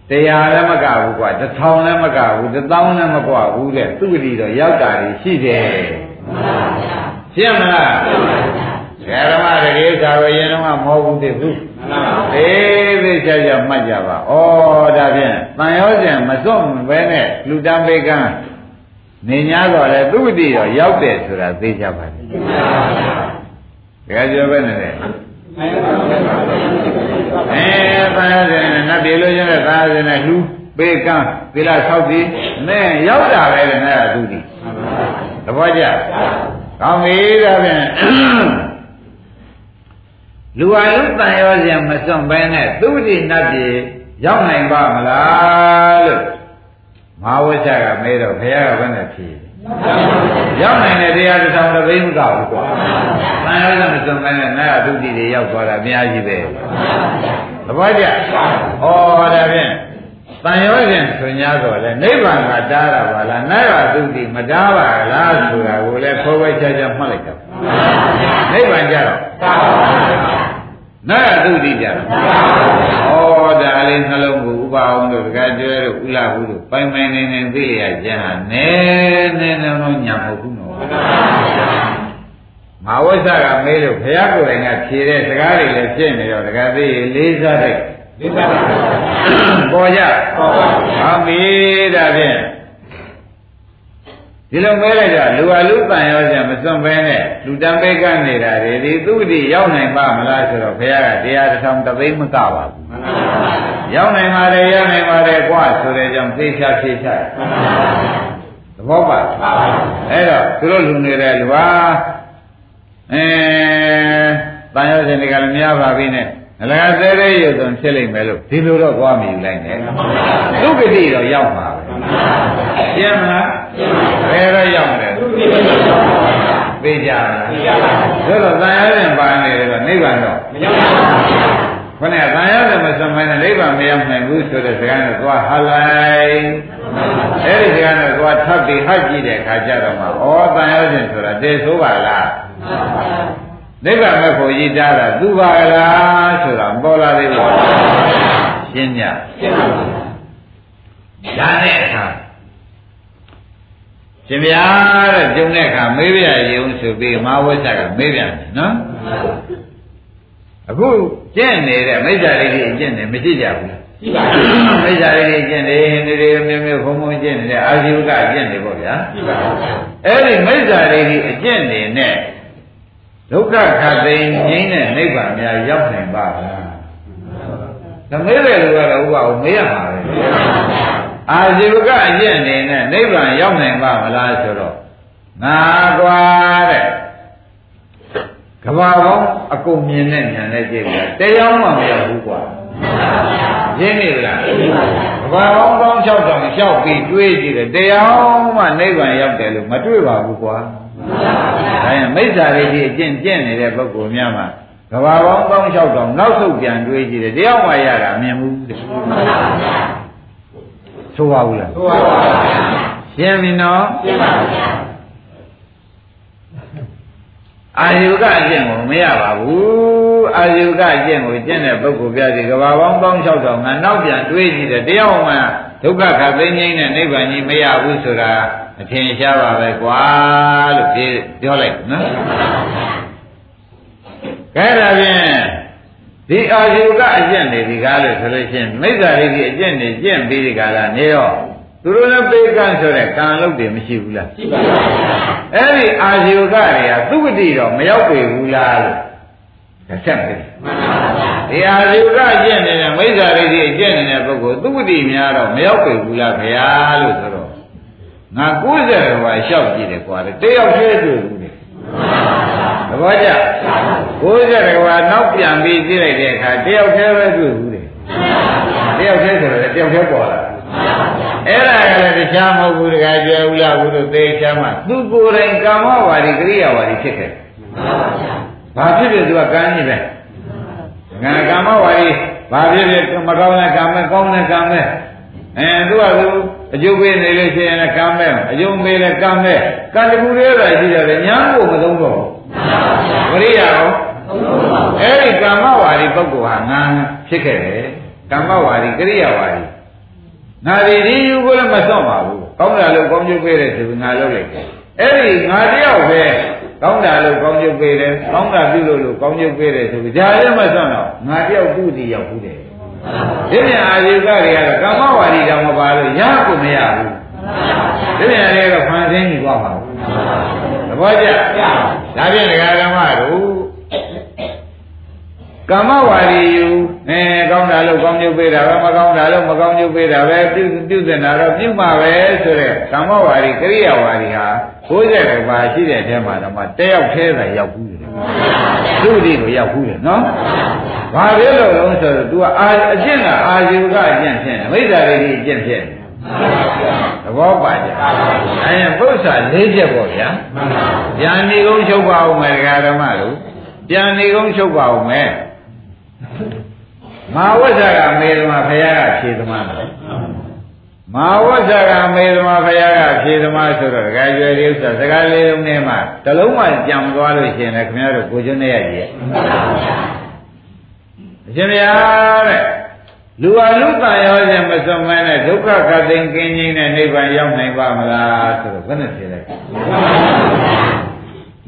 တရားလည်းမကဘူးကွာတစ်ထောင်လည်းမကဘူးတစ်သောင်းလည်းမကွာဘူးတဲ့သူတိတော့ရောက်တာရှိတယ်ရှင်းမလားဓမ္မတကယ်သာဝရင်တော့မဟုတ်ဘူးတည်းဘူးအေးသိချာချာမှတ်ကြပါဩဒါဖြင့်တန်ရောစဉ်မစွန့်ဘဲနဲ့လူတံပေကံနေ냐တော့လေသူတိတော့ရောက်တယ်ဆိုတာသိကြပါလိမ့်တကယ်ပြောပဲနဲ့လေ အဲဘာလဲနတ်ပြည်လို့ရတဲ့သာသနာလူပေကံသီလဆောက်ပြီးနဲ့ရောက်တာပဲလေနဲ့သူဒီသဘောကျကောင်းပြီဒါဖြင့်လူဟာလူတန်ရောစရာမစွန့်ဘဲနဲ့သူတိနတ်ပြည်ရောက်နိုင်ပါမလားလို့မဟာဝိဇ္ဇကမေးတော့ဘုရားကဘယ်နဲ့ဖြေ ရောက်နိုင်တဲ့တရားတစ်ဆောင်တစ်သိမ်းမကဘူးကွာ။တန်ရုံးနဲ့မစုံနိုင်တဲ့နာယသုတိတွေရောက်သွားတာအများကြီးပဲ။သဘောကျ။ဩဒါဖြင့်တန်ရောရှင်ဆို냐တော့လေနိဗ္ဗာန်ကတားတာပါလားနာယသုတိမတားပါလားဆိုတာကိုလည်းခေါ်ပဲချာချာမှတ်လိုက်တော့။နိဗ္ဗာန်ကြတော့တားပါပါ နာယသုတိကြတော့ဩဒါလေးနှလုံးကိုဥပအောင်တို့တကကျွဲတို့ဥလာဘူးတို့ပိုင်ပိုင်နေနေသိရကြဟာနဲနဲနဲတော့ညာမဟုတ်ဘူးနော်မဝိဇ္ဇကမေးလို့ဘုရားကိုယ်တိုင်ကဖြေတဲ့စကားတွေလည်းဖြစ်နေတော့တကသိလေးစားတဲ့လေးစားပါပေါ်ကြပေါ်ပါဟောပြီဒါဖြင့် ဒီလိုမဲလိုက်တော့လူဟာလူတန်ရောကြမစွန့်ပဲနဲ့လူတံပိကနေတာတွေဒီသူ့တိရောက်နိုင်ပါမလားဆိုတော့ဘုရားကတရားတစ်ထောင်တသိမကပါဘူးရောက်နိုင်ပါတယ်ရောက်နိုင်ပါတယ်ကွာဆိုတဲ့ကြောင့်သိချဖြေချသဘောပါအဲ့တော့သူတို့လူနေတဲ့လူဟာအဲတန်ရောစင်တွေကလည်းများပါပြီနဲ့အလကားသေးသေးရုပ်သွန်ဖြစ်လိမ့်မယ်လို့ဒီလိုတော့သွားမြည်လိုက်တယ်သုဂတိတော့ရောက်ပါပဲရှင်းမလား ဘယ်တော့ရောက်မလဲသိကြလားသိကြပါဘူးဒါတော့တန်ရရင်ပါနေတယ်တော့နိဗ္ဗာန်တော့မရောက်ပါဘူးခொနဲ့တန်ရရင်မစမိုင်းနဲ့နိဗ္ဗာန်မရောက်နိုင်ဘူးဆိုတဲ့စကားနဲ့သွားဟလိုက်အဲ့ဒီစကားနဲ့သွားထပ်ပြီးဟပ်ကြည့်တဲ့အခါကျတော့မှဩတန်ရရင်ဆိုတာတည်ဆိုးပါလားနိဗ္ဗာန်မဲ့ဖို့ရည်တားတာသူပါလားဆိုတာမပေါ်လာသေးဘူးရှင်းညရှင်းပါဘူးဒါနဲ့အခါ ရှင်ဗျာတဲ့ကျုံတဲ့အခါမေးပြရုံဆိုပြီးမဝိဇ္ဇကမေးပြန်တယ်နော်အခုကျင့်နေတဲ့မိစ္ဆာရိတိအကျင့်တွေမရှိကြဘူးရှိပါဘူးမိစ္ဆာရိတိအကျင့်တွေနေတွေမျိုးမျိုးဘုံဘုံကျင့်နေတဲ့အာဇီဝကအကျင့်တွေပေါ့ဗျာရှိပါဘူးအဲ့ဒီမိစ္ဆာရိတိအကျင့်တွေနဲ့ဒုက္ခခတ်သိမ်းငြိမ်းတဲ့နိဗ္ဗာန်များရောက်နိုင်ပါလားသမီးတွေကတော့ဥပ္ပါကိုမေးရမှာပဲ အာဇီဝကအကျင့်နေနဲ့နိဗ္ဗာန်ရောက်နိုင်ပါမလားဆိုတော့ငါကွာတဲ့ကဘာပေါင်းအကုန်မြင်တဲ့ဉာဏ်နဲ့ကြည့်ကြတရားမှမရောက်ဘူးကွာရင်းနေလားဘာပေါင်းပေါင်း6တောင်လျှောက်ပြီးတွေးကြည့်တယ်တရားမှနိဗ္ဗာန်ရောက်တယ်လို့မတွေးပါဘူးကွာဒါရင်မိစ္ဆာရိတိအကျင့်ကျင့်နေတဲ့ပုဂ္ဂိုလ်များမှာကဘာပေါင်းပေါင်း6တောင်နောက်ဆုတ်ပြန်တွေးကြည့်တယ်တရားမှရတာမြင်ဘူးတဲ့ ဆိုပါဘူးလားဆိုပါပါရှင်းပြီနော်ရှင်းပါပါအာယုကအကျင့်ကိုမရပါဘူးအာယုကအကျင့်ကိုကျင့်တဲ့ပုဂ္ဂိုလ်ပြစီကဘာပေါင်းပေါင်း6000ငါနောက်ပြန်တွေးကြည့်တယ်တရားမှဒုက္ခခသိငိမ့်တဲ့နိဗ္ဗာန်ကြီးမရဘူးဆိုတာအထင်ရှားပါပဲကွာလို့ပြောလိုက်နော်ကဲဒါဖြင့် ဒီအာယုကအကျင့်တွေဒီကားလို့ဆိုလို့ရှိရင်မိစ္ဆာရိတိအကျင့်တွေကျင့်ပြီးဒီကားလားနေတော့သူတို့လည်းပေကန့်ဆိုတဲ့ကံလုပ်တွေမရှိဘူးလားရှိပါပါအဲ့ဒီအာဇီဝကတွေကသူဝတိတော့မရောက်ပေဘူးလားလို့တစ်ချက်ပဲမှန်ပါဗျာဒီအာဇီဝကကျင့်နေတဲ့မိစ္ဆာရိတိကျင့်နေတဲ့ပုဂ္ဂိုလ်သူဝတိများတော့မရောက်ပေဘူးလားဗျာလို့ဆိုတော့ငါ90ဘာလျှောက်ကြည့်တယ်ကွာတယောက်တည်းတွေ့ ဘူးလေသဘောကျ90ဘာနောက်ပြန်ပြီးကြည့်လိုက်တဲ့အခါတယောက်တည်းပဲတွေ့ဘူးလေတယောက်တည်းဆိုတော့တယောက်တည်းပေါ်လာအဲ့ဒါကလည်းတရားမဟုတ်ဘူးတခါကျေဦးလားဘူးလို့သေချာမှသူကိုယ်တိုင်ကာမဝါဒီကရိယာဝါဒီဖြစ်ခဲ့ဘာဖြစ်ဖြစ်သူကကမ်းကြီးပဲငါကာမဝါဒီဘာဖြစ်ဖြစ်မကောင်းတဲ့ကံမဲ့ကောင်းတဲ့ကံမဲ့အဲသူကသူအကျုပ်ပေးနေလို့ရှိရင်လည်းကံမဲ့အကျုပ်ပေးလည်းကံမဲ့ကံတကူလေးပဲရှိတယ်ညာကိုမသုံးတော့ဘူး ကရိယာရောအဲ့ဒီကာမဝါဒီပုဂ္ဂိုလ်ဟာငါဖြစ်ခဲ့တယ်ကာမဝါဒီကရိယာဝါဒီငါဒီဒီယူကိုလည်းမစွန့်ပါဘူးကောင်းတာလို့ကောင်းကျုပ်ပေးတယ်ဆိုပြီးငါလုပ်လိုက်တယ်အဲ့ဒီငါတယောက်ပဲကောင်းတာလို့ကောင်းကျုပ်ပေးတယ်ကောင်းတာပြုလို့လို့ကောင်းကျုပ်ပေးတယ်ဆိုပြီးဒါလည်းမစွန့်တော့ငါတယောက်သူ့တည်ရောက်ဘူးတယ်ဒီပြန်အာဇီကတွေကတော့ကာမဝါဒီတောင်မပါလို့ရကိုမရဘူးဒီပြန်တွေကတော့ဖန်ဆင်းနေသွားပါဘူးသ ဘောကျဒါပြန်ဒကာဓမ္မတို့ကာမဝါဒီယူအဲကောင်းတာလို့ကောင်းကျုပ်ပေးတာပဲမကောင်းတာလို့မကောင်းကျုပ်ပေးတာပဲပြုပြုစင်တာတော့ပြုမှာပဲဆိုတဲ့ကာမဝါဒီကရိယာဝါဒီဟာ90ပါးရှိတဲ့အထဲမှာတော့မှတယောက်သေးတာရောက်ဘူးတယ်သူ့ဒီကိုရောက်ဘူးတယ်နော်ဘာဖြစ်လို့လဲဆိုတော့ तू အာအကျင့်ကအာဇီဝကအကျင့်ဖြစ်နေမိစ္ဆာရိတိအကျင့်ဖြစ်နေ သဘောပါကြ။အဲရင်ပု္ပ္ပာ၄ချက်ပေါ့ဗျာ။ဉာဏ်ဤကုန်းချုပ်ပါဦးမယ်ဓမ္မတို့။ဉာဏ်ဤကုန်းချုပ်ပါဦးမယ်။မဟာဝဇ္ဇကမေသမဘုရားကဖြေသမားတယ်မဟာဝဇ္ဇကမေသမဘုရားကဖြေသမားဆိုတော့ဒကာကျွယ်လေးဥစ္စာစကားလေးလုံးနဲ့မှတလုံးမှကြံသွားလို့ရှိရင်လည်းခင်ဗျားတို့ကိုကျွန်းနေရကြီးရဲ့အရှင်ဘုရားတဲ့ လူအလူတန်ရောခြင်းမစွန့်မဲနဲ့ဒုက္ခခတ်သိမ်းကင်းခြင်းနဲ့နိဗ္ဗာန်ရောက်နိုင်ပါမလားဆိုတော့ဘယ်နဲ့ဖြေလိုက်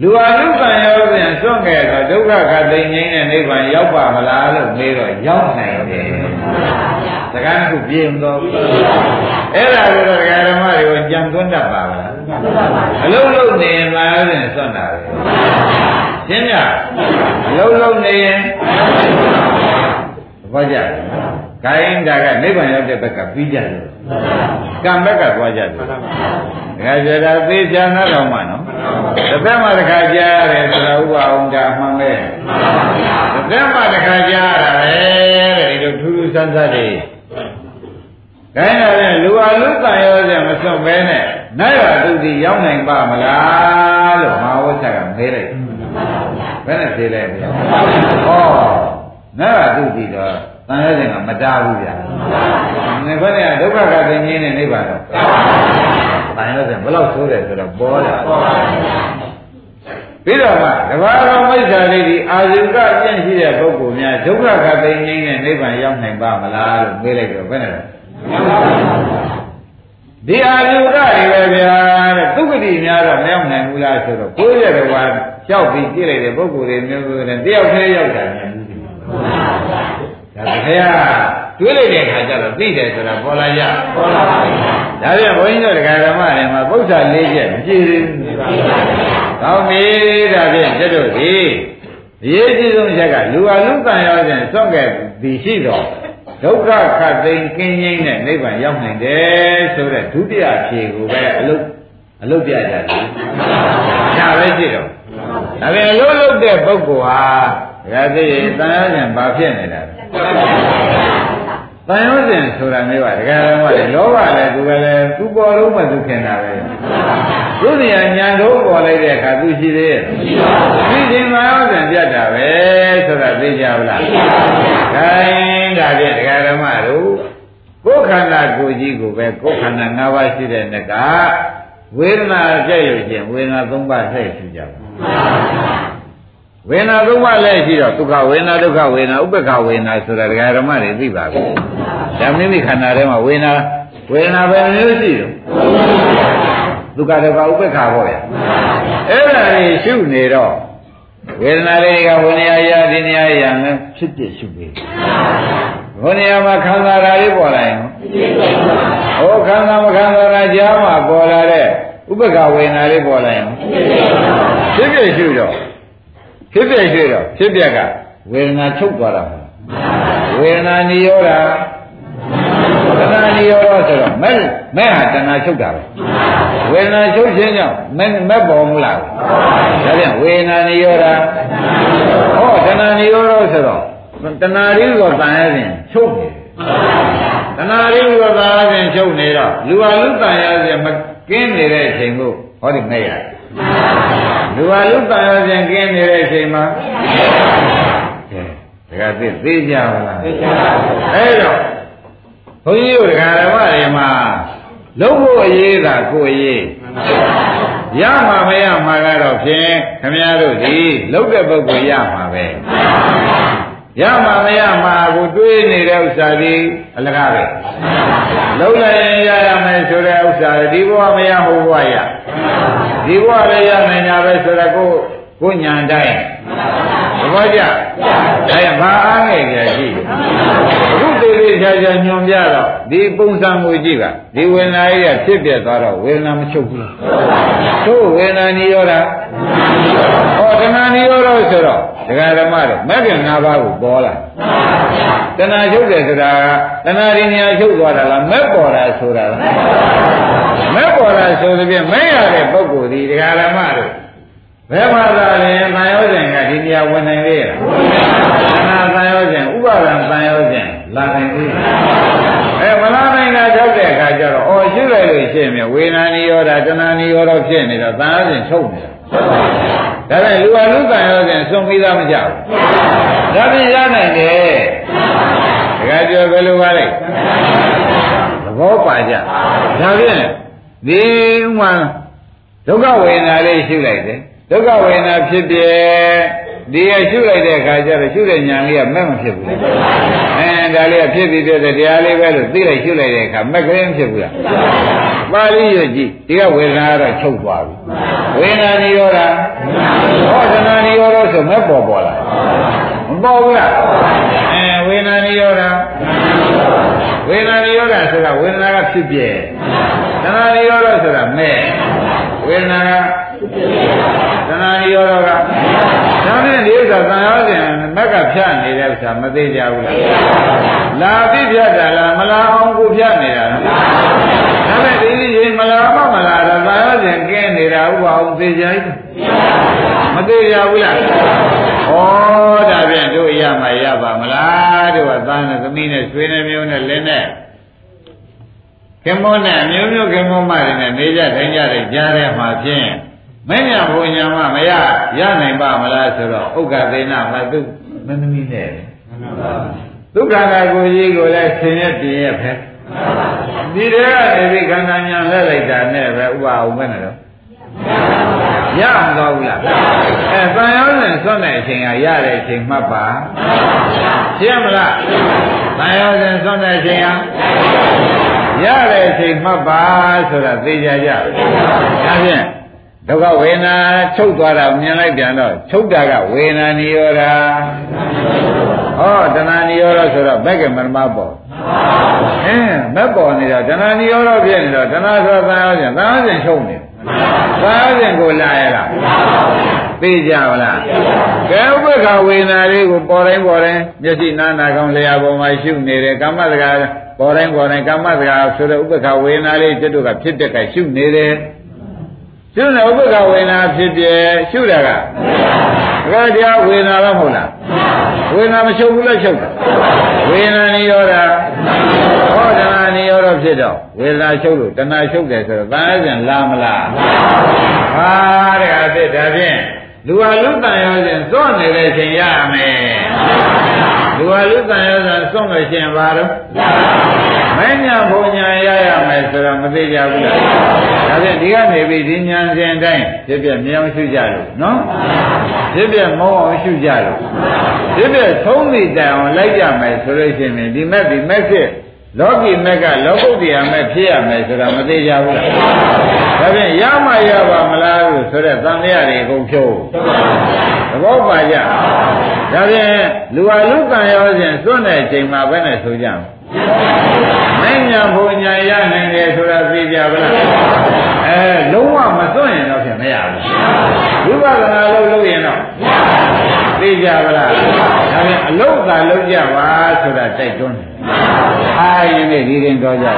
လူအနုပံရောပြန်စွန့်ခဲ့တော့ဒုက္ခခသိငိမ့်တဲ့နိဗ္ဗာန်ရောက်ပါမလားလို့မေးတော့ရောက်နိုင်တယ်။စကားတစ်ခုပြေမတော့ဘူး။အဲ့ဒါကိုတော့ဒကာဓမ္မတွေကိုကြံသွန်းတတ်ပါမလား။အလုံးလုံးနေရင်လားဆိုရင်စွန့်တာပဲ။ရှင်းပြ။အလုံးလုံးနေရင် ဘာကြလဲ။ဂိုင်းတာကနိဗ္ဗာန်ရောက်တဲ့ဘက်ကပြီးကြတယ်။ကံဘက်ကသွားကြတယ်။ဒါကြတာသေချာနာတော်မှနော်။တစ်သက်မှတစ်ခါကြားရတယ်ဆိုတာဥပအောင်ဒါမှန်ပဲ။တစ်သက်မှတစ်ခါကြားရတာပဲတဲ့ဒီလိုထူးထူးဆန်းဆန်းတွေ။ဒါရင်လူအလူတန်ရောစမစွန့်ပဲနဲ့နိုင်ရသူဒီရောက်နိုင်ပါမလားလို့မဟာဝိသကမေးလိုက်။ဘယ်နဲ့ဖြေလဲဗျာ။ဟော နိုင်ရသူဒီတော့တန်ရဲစဉ်ကမတားဘူးဗျာ။ငါခေါင်းကဒုက္ခကသိငင်းနေနေပါတော့။တန်ရဲစဉ်ဘယ်လောက်ဆိုးတယ်ဆိုတော့ပေါ်တာ။ပြီးတော့မှတဘာတော်မိစ္ဆာလေးဒီအာဇုကအကျင့်ရှိတဲ့ပုဂ္ဂိုလ်များဒုက္ခကသိငင်းနဲ့နိဗ္ဗာန်ရောက်နိုင်ပါမလားလို့မေးလိုက်တော့ဘယ်နဲ့လဲ။ဒီအာဇုကတွေပဲဗျာတဲ့သုခတိများတော့မရောက်နိုင်ဘူးလားဆိုတော့ကိုယ်ရဲ့ဘဝကြောက်ပြီးကြည့်လိုက်တဲ့ပုဂ္ဂိုလ်တွေမျိုးမျိုးနဲ့တယောက်တည်းရောက်တာများ ဘူး။ဒါဘုရားတွေးလိုက်တဲ့အခါကျတော့သိတယ်ဆိုတာပေါ်လာကြပေါ်လာပါဘူးဒါပြန်ဘုန်းကြီးတို့တရားဓမ္မတွေမှာပု္ပ္ပာ၄ချက်မကြည့်သေးဘူးကောင်းပြီဒါဖြင့်ကျွတ်တို့ဒီအရေးကြီးဆုံးချက်ကလူအလူတန်ရောခြင်းစွန့်ခဲ့သည်ရှိတော့ဒုက္ခခတ်သိမ်းကင်းငြိမ်းတဲ့နိဗ္ဗာန်ရောက်နိုင်တယ်ဆိုတဲ့ဒုတိယဖြေကိုပဲအလုတ်အလုတ်ပြကြတယ်ဒါပဲရှိတော့ဒါပြန်အလုတ်လုပ်တဲ့ပုဂ္ဂိုလ်ဟာဒါသိရင်တန်ရောခြင်းဘာဖြစ်နေတာလဲတန်ရောစဉ်ဆိုတာမျိုးပါတကယ်တော့လေလောဘလည်းသူကလည်းသူပေါ်လို့မှသူခင်တာပဲသူနေရာညာတော့ပေါ်လိုက်တဲ့အခါသူရှိသေးရဲ့ရှိခြင်းတန်ရောစဉ်ပြတ်တာပဲဆိုတာသိကြဘူးလားခိုင်းဒါဖြင့်ဒကာဓမ္မတို့ကိုယ်ခန္ဓာကိုယ်ကြီးကိုပဲကိုယ်ခန္ဓာ၅ပါးရှိတဲ့နကဝေဒနာကြည့်ရခြင်းဝေဒနာ၃ပါးဆက်ရှိကြပါ ဝေဒနာသုံးပါးလည်းရှိတော့ဒုက္ခဝေဒနာဒုက္ခဝေဒနာဥပ္ပခဝေဒနာဆိုတာဒကာဓမ္မတွေသိပါပြီ။ဒါမိမိခန္ဓာထဲမှာဝေဒနာဝေဒနာပဲမျိုးရှိတယ်။ဒုက္ခဒုက္ခဥပ္ပခပေါ့ဗျာ။အဲ့ဒါတွေရှုနေတော့ဝေဒနာတွေကဝိနည်းရာဒီနေရာရာနဲ့ဖြစ်ဖြစ်ရှုပေး။ဘုနေရာမှာခံစားတာလေးပေါ်လာရင်ဟောခံစားမခံစားတာကြားမှာပေါ်လာတဲ့ဥပ္ပခဝေဒနာလေးပေါ်လာရင်ဖြစ်ဖြစ်ရှုတော့ ဖြစ်ပြရှိတော့ဖြစ်ပြကဝေဒနာချုပ်သွားတာဝေဒနာနိရောဓတဏှာနိရောဓဆိုတော့မဲ့မဲ့ဟာတဏှာချုပ်တာပဲဝေဒနာချုပ်ခြင်းကြောင့်မဲ့မဲ့ပေါ်မလားဒါပြန်ဝေဒနာနိရောဓဟောတဏှာနိရောဓဆိုတော့တဏှာရင်းကိုတန်ရခြင်းချုပ်နေတဏှာရင်းကိုတန်ရခြင်းချုပ်နေတော့လူဟာလူတန်ရခြင်းမကင်းနေတဲ့အချိန်ကိုဟောဒီမဲ့ရတယ် လူဟာလူတန်ရခြင်းကင်းနေတဲ့အချိန်မှာကဲဒါကသိသေးကြပါလားသိကြပါဘူးအဲ့တော့ဘုန်းကြီးတို့ဒကာဓမ္မတွေမှာလုံးဖို့အရေးသာကိုအရေးရမှာမရမှာကတော့ဖြင့်ခမည်းတော်ဒီလုံးတဲ့ပုဂ္ဂိုလ်ရမှာပဲ ရမှာမရမှာကိုတွေးနေတဲ့ဥစ္စာဒီအလကားပဲလုံးလိုက်ရင်ရရမယ်ဆိုတဲ့ဥစ္စာဒီဘဝမရဟိုဘဝရဒီဘဝလည်းရနိုင်တာပဲဆိုတော့ကိုကိုညာတိုင်း သဘောကျဒါရဘာအားငယ်ကြရှိအခုသေးသေးချာချာညွန်ပြတော့ဒီပုံစံကိုကြည့်ပါဒီဝေဒနာကြီးကဖြစ်ပြသွားတော့ဝေဒနာမချုပ်ဘူးသို့ဝေဒနာနိရောဓဟောတဏှာနိရောဓဆိုတော့ဒကာဓမ္မတို့မဂ္ဂင်၅ပါးကိုပေါ်လာတဏှာချုပ်တယ်ဆိုတာကတဏှာရင်းညာချုပ်သွားတာလားမဲ့ပေါ်တာဆိုတာလားမဲ့ပေါ်တာဆိုသဖြင့်မဲ့ရတဲ့ပုဂ္ဂိုလ်ဒီဒကာဓမ္မတို့ ဘယ်မှာသာလဲတန်ရောစဉ်ကဒီနေရာဝင်နိုင်လေလားတဏှာတန်ရောစဉ်ဥပါဒံတန်ရောစဉ်လာနိုင်သေးအဲမလာနိုင်တာကြောက်တဲ့အခါကျတော့အော်ရှိလိုက်လို့ရှိရင်ဝေဒနာနိရောဓတဏှာနိရောဓဖြစ်နေတော့တန်ရောစဉ်ထုတ်နေတာဒါပေမဲ့လူဟာလူတန်ရောစဉ်စွန့်ပြီးသားမကြဘူးဒါပြင်ရနိုင်တယ်တခါပြောဘယ်လိုပါလဲသဘောပါကြဒါဖြင့်ဒီဥမာဒုက္ခဝေဒနာလေးရှုလိုက်တယ် ဒုက္ခဝေဒနာဖြစ်ပြဒီရရှုလိုက်တဲ့အခါကျတော့ရှုတဲ့ဉာဏ်လေးကမဲ့မဖြစ်ဘူးအဲဒါလေးကဖြစ်ပြီးတဲ့တရားလေးပဲလို့သိလိုက်ရှုလိုက်တဲ့အခါမက်ကလေးဖြစ်ဘူးလားပါဠိရကြည့်ဒီကဝေဒနာကတော့ချုပ်သွားပြီဝေဒနာနိရောဓဟောဒနာနိရောဓဆိုမဲ့ပေါ်ပေါ်လာမပေါ်ဘူးလားအဲဝေဒနာနိရောဓဝေဒနာနိရောဓဆိုတာဝေဒနာကဖြစ်ပြဒနာနိရောဓဆိုတာမဲ့ဝေဒနာက သနာရောတော့ကဒါဖြင့်ဒီဥစ္စာသံရောစဉ်မက်ကဖြတ်နေတဲ့ဥစ္စာမသေးကြဘူးလားလာပြီဖြတ်တာလားမလာအောင်ကိုဖြတ်နေတာလားဒါပေမဲ့ဒီဒီရင်မလာမမလာတော့သံရောစဉ်ကဲနေတာဥပအောင်သေးကြ၏မသေးကြဘူးလားဩဒါဖြင့်တို့ရမှာရပါမလားတို့ကသားနဲ့သမီးနဲ့ဆွေးနေမျိုးနဲ့လင်းနဲ့ခင်မောနဲ့အမျိုးမျိုးခင်မောမတွေနဲ့နေကြထိုင်ကြတဲ့ကြားထဲမှာဖြင့် မင်းညာဘုံညာမမရရနိုင်ပါမလားဆိုတော့ဥက္ကသေနမတုမင်းသမီးနဲ့ဒုက္ခကကိုကြီးကိုလည်းဆင်းရဲပြင်းရဖဲဒီတည်းကနေပြီးခန္ဓာညာလဲလိုက်တာနဲ့ပဲဥပအောင်မဲ့နေတော့ရအောင်တော့ဘူးလားအဲတန်ရောစဉ်ဆွတ်တဲ့အချိန်ကရတဲ့အချိန်မှတ်ပါရှင်းမလားတန်ရောစဉ်ဆွတ်တဲ့အချိန်ကရတဲ့အချိန်မှတ်ပါဆိုတာသိကြကြဒါဖြင့် ဒုက္ခဝေဒနာချုပ်သွားတာမြင်လိုက်ပြန်တော့ချုပ်တာကဝေဒနာနိရောဓဟောတဏှာနိရောဓဆိုတော့ဘက်ကမရမပေါ့အင်းမက်ပေါ်နေတော့တဏှာနိရောဓဖြစ်နေတော့တဏှာဆိုသံယောဇဉ်သံယောဇဉ်ချုပ်နေသံယောဇဉ်ကိုလာရလားသိကြပါလားကဲဥပ္ပခဝေဒနာလေးကိုပေါ်တိုင်းပေါ်တိုင်းမျက်စိနားနာကောင်းလျာပေါ်မှာရှုနေတယ်ကာမတကာပေါ်တိုင်းပေါ်တိုင်းကာမတကာဆိုတဲ့ဥပ္ပခဝေဒနာလေးကျွတ်တို့ကဖြစ်တဲ့ကရှုနေတယ် ရှုနေဥပ္ပခဝေဒနာဖြစ်ပြရှုတာကဒါတရားဝေဒနာတော့မဟုတ်လားဝေဒနာမချုပ်ဘူးလားချုပ်တာဝေဒနာနိရောဓဟောတဏှာနိရောဓဖြစ်တော့ဝေဒနာချုပ်လို့တဏှာချုပ်တယ်ဆိုတော့တန်အစဉ်လာမလားဟာတဲ့အစ်ဒါဖြင့်လူဟာလူတန်ရောစဉ်စွန့်နေတဲ့အချိန်ရမယ် လူဟာလူတန်ရောစဉ်စွန့်လို့ရှိရင်ဘာတော့မညာဘုံညာရရမယ်ဆိုတော့မသိကြဘူးလားဒါဖြင့်ဒီကနေပြီးဒီညာစဉ်တိုင်းဖြစ်ပြမြောင်ရှုကြလို့နော်ဖြစ်ပြမောအောင်ရှုကြလို့ဖြစ်ပြသုံးမိတိုင်အောင်လိုက်ကြမယ်ဆိုလို့ရှိရင်ဒီမက်ဒီမက်ဖြစ် လောကီမက်ကလောကုတ္တရာမက်ဖြစ်ရမယ်ဆိုတာမသေးကြဘူးလားဒါဖြင့်ရမရပါမလားလို့ဆိုတဲ့သံဃာတွေအကုန်ဖြုတ်သဘောပါကြဒါဖြင့်လူဟာလူကံရောစဉ်စွန့်တဲ့အချိန်မှာဘယ်နဲ့ဆိုကြမလဲမညာဘုံညာရနိုင်တယ်ဆိုတာသိကြပါလားအဲလုံးဝမစွန့်ရင်တော့ဖြင့်မရဘူးဝိပဿနာလို့လုပ်ရင်တော့သိကြပါလား ဒါဖြင့်အလုတ်သာလုပ်ကြပါဆိုတာတိုက်တွန်းတယ်အားရင်ဒီရင်တော်ကြတယ်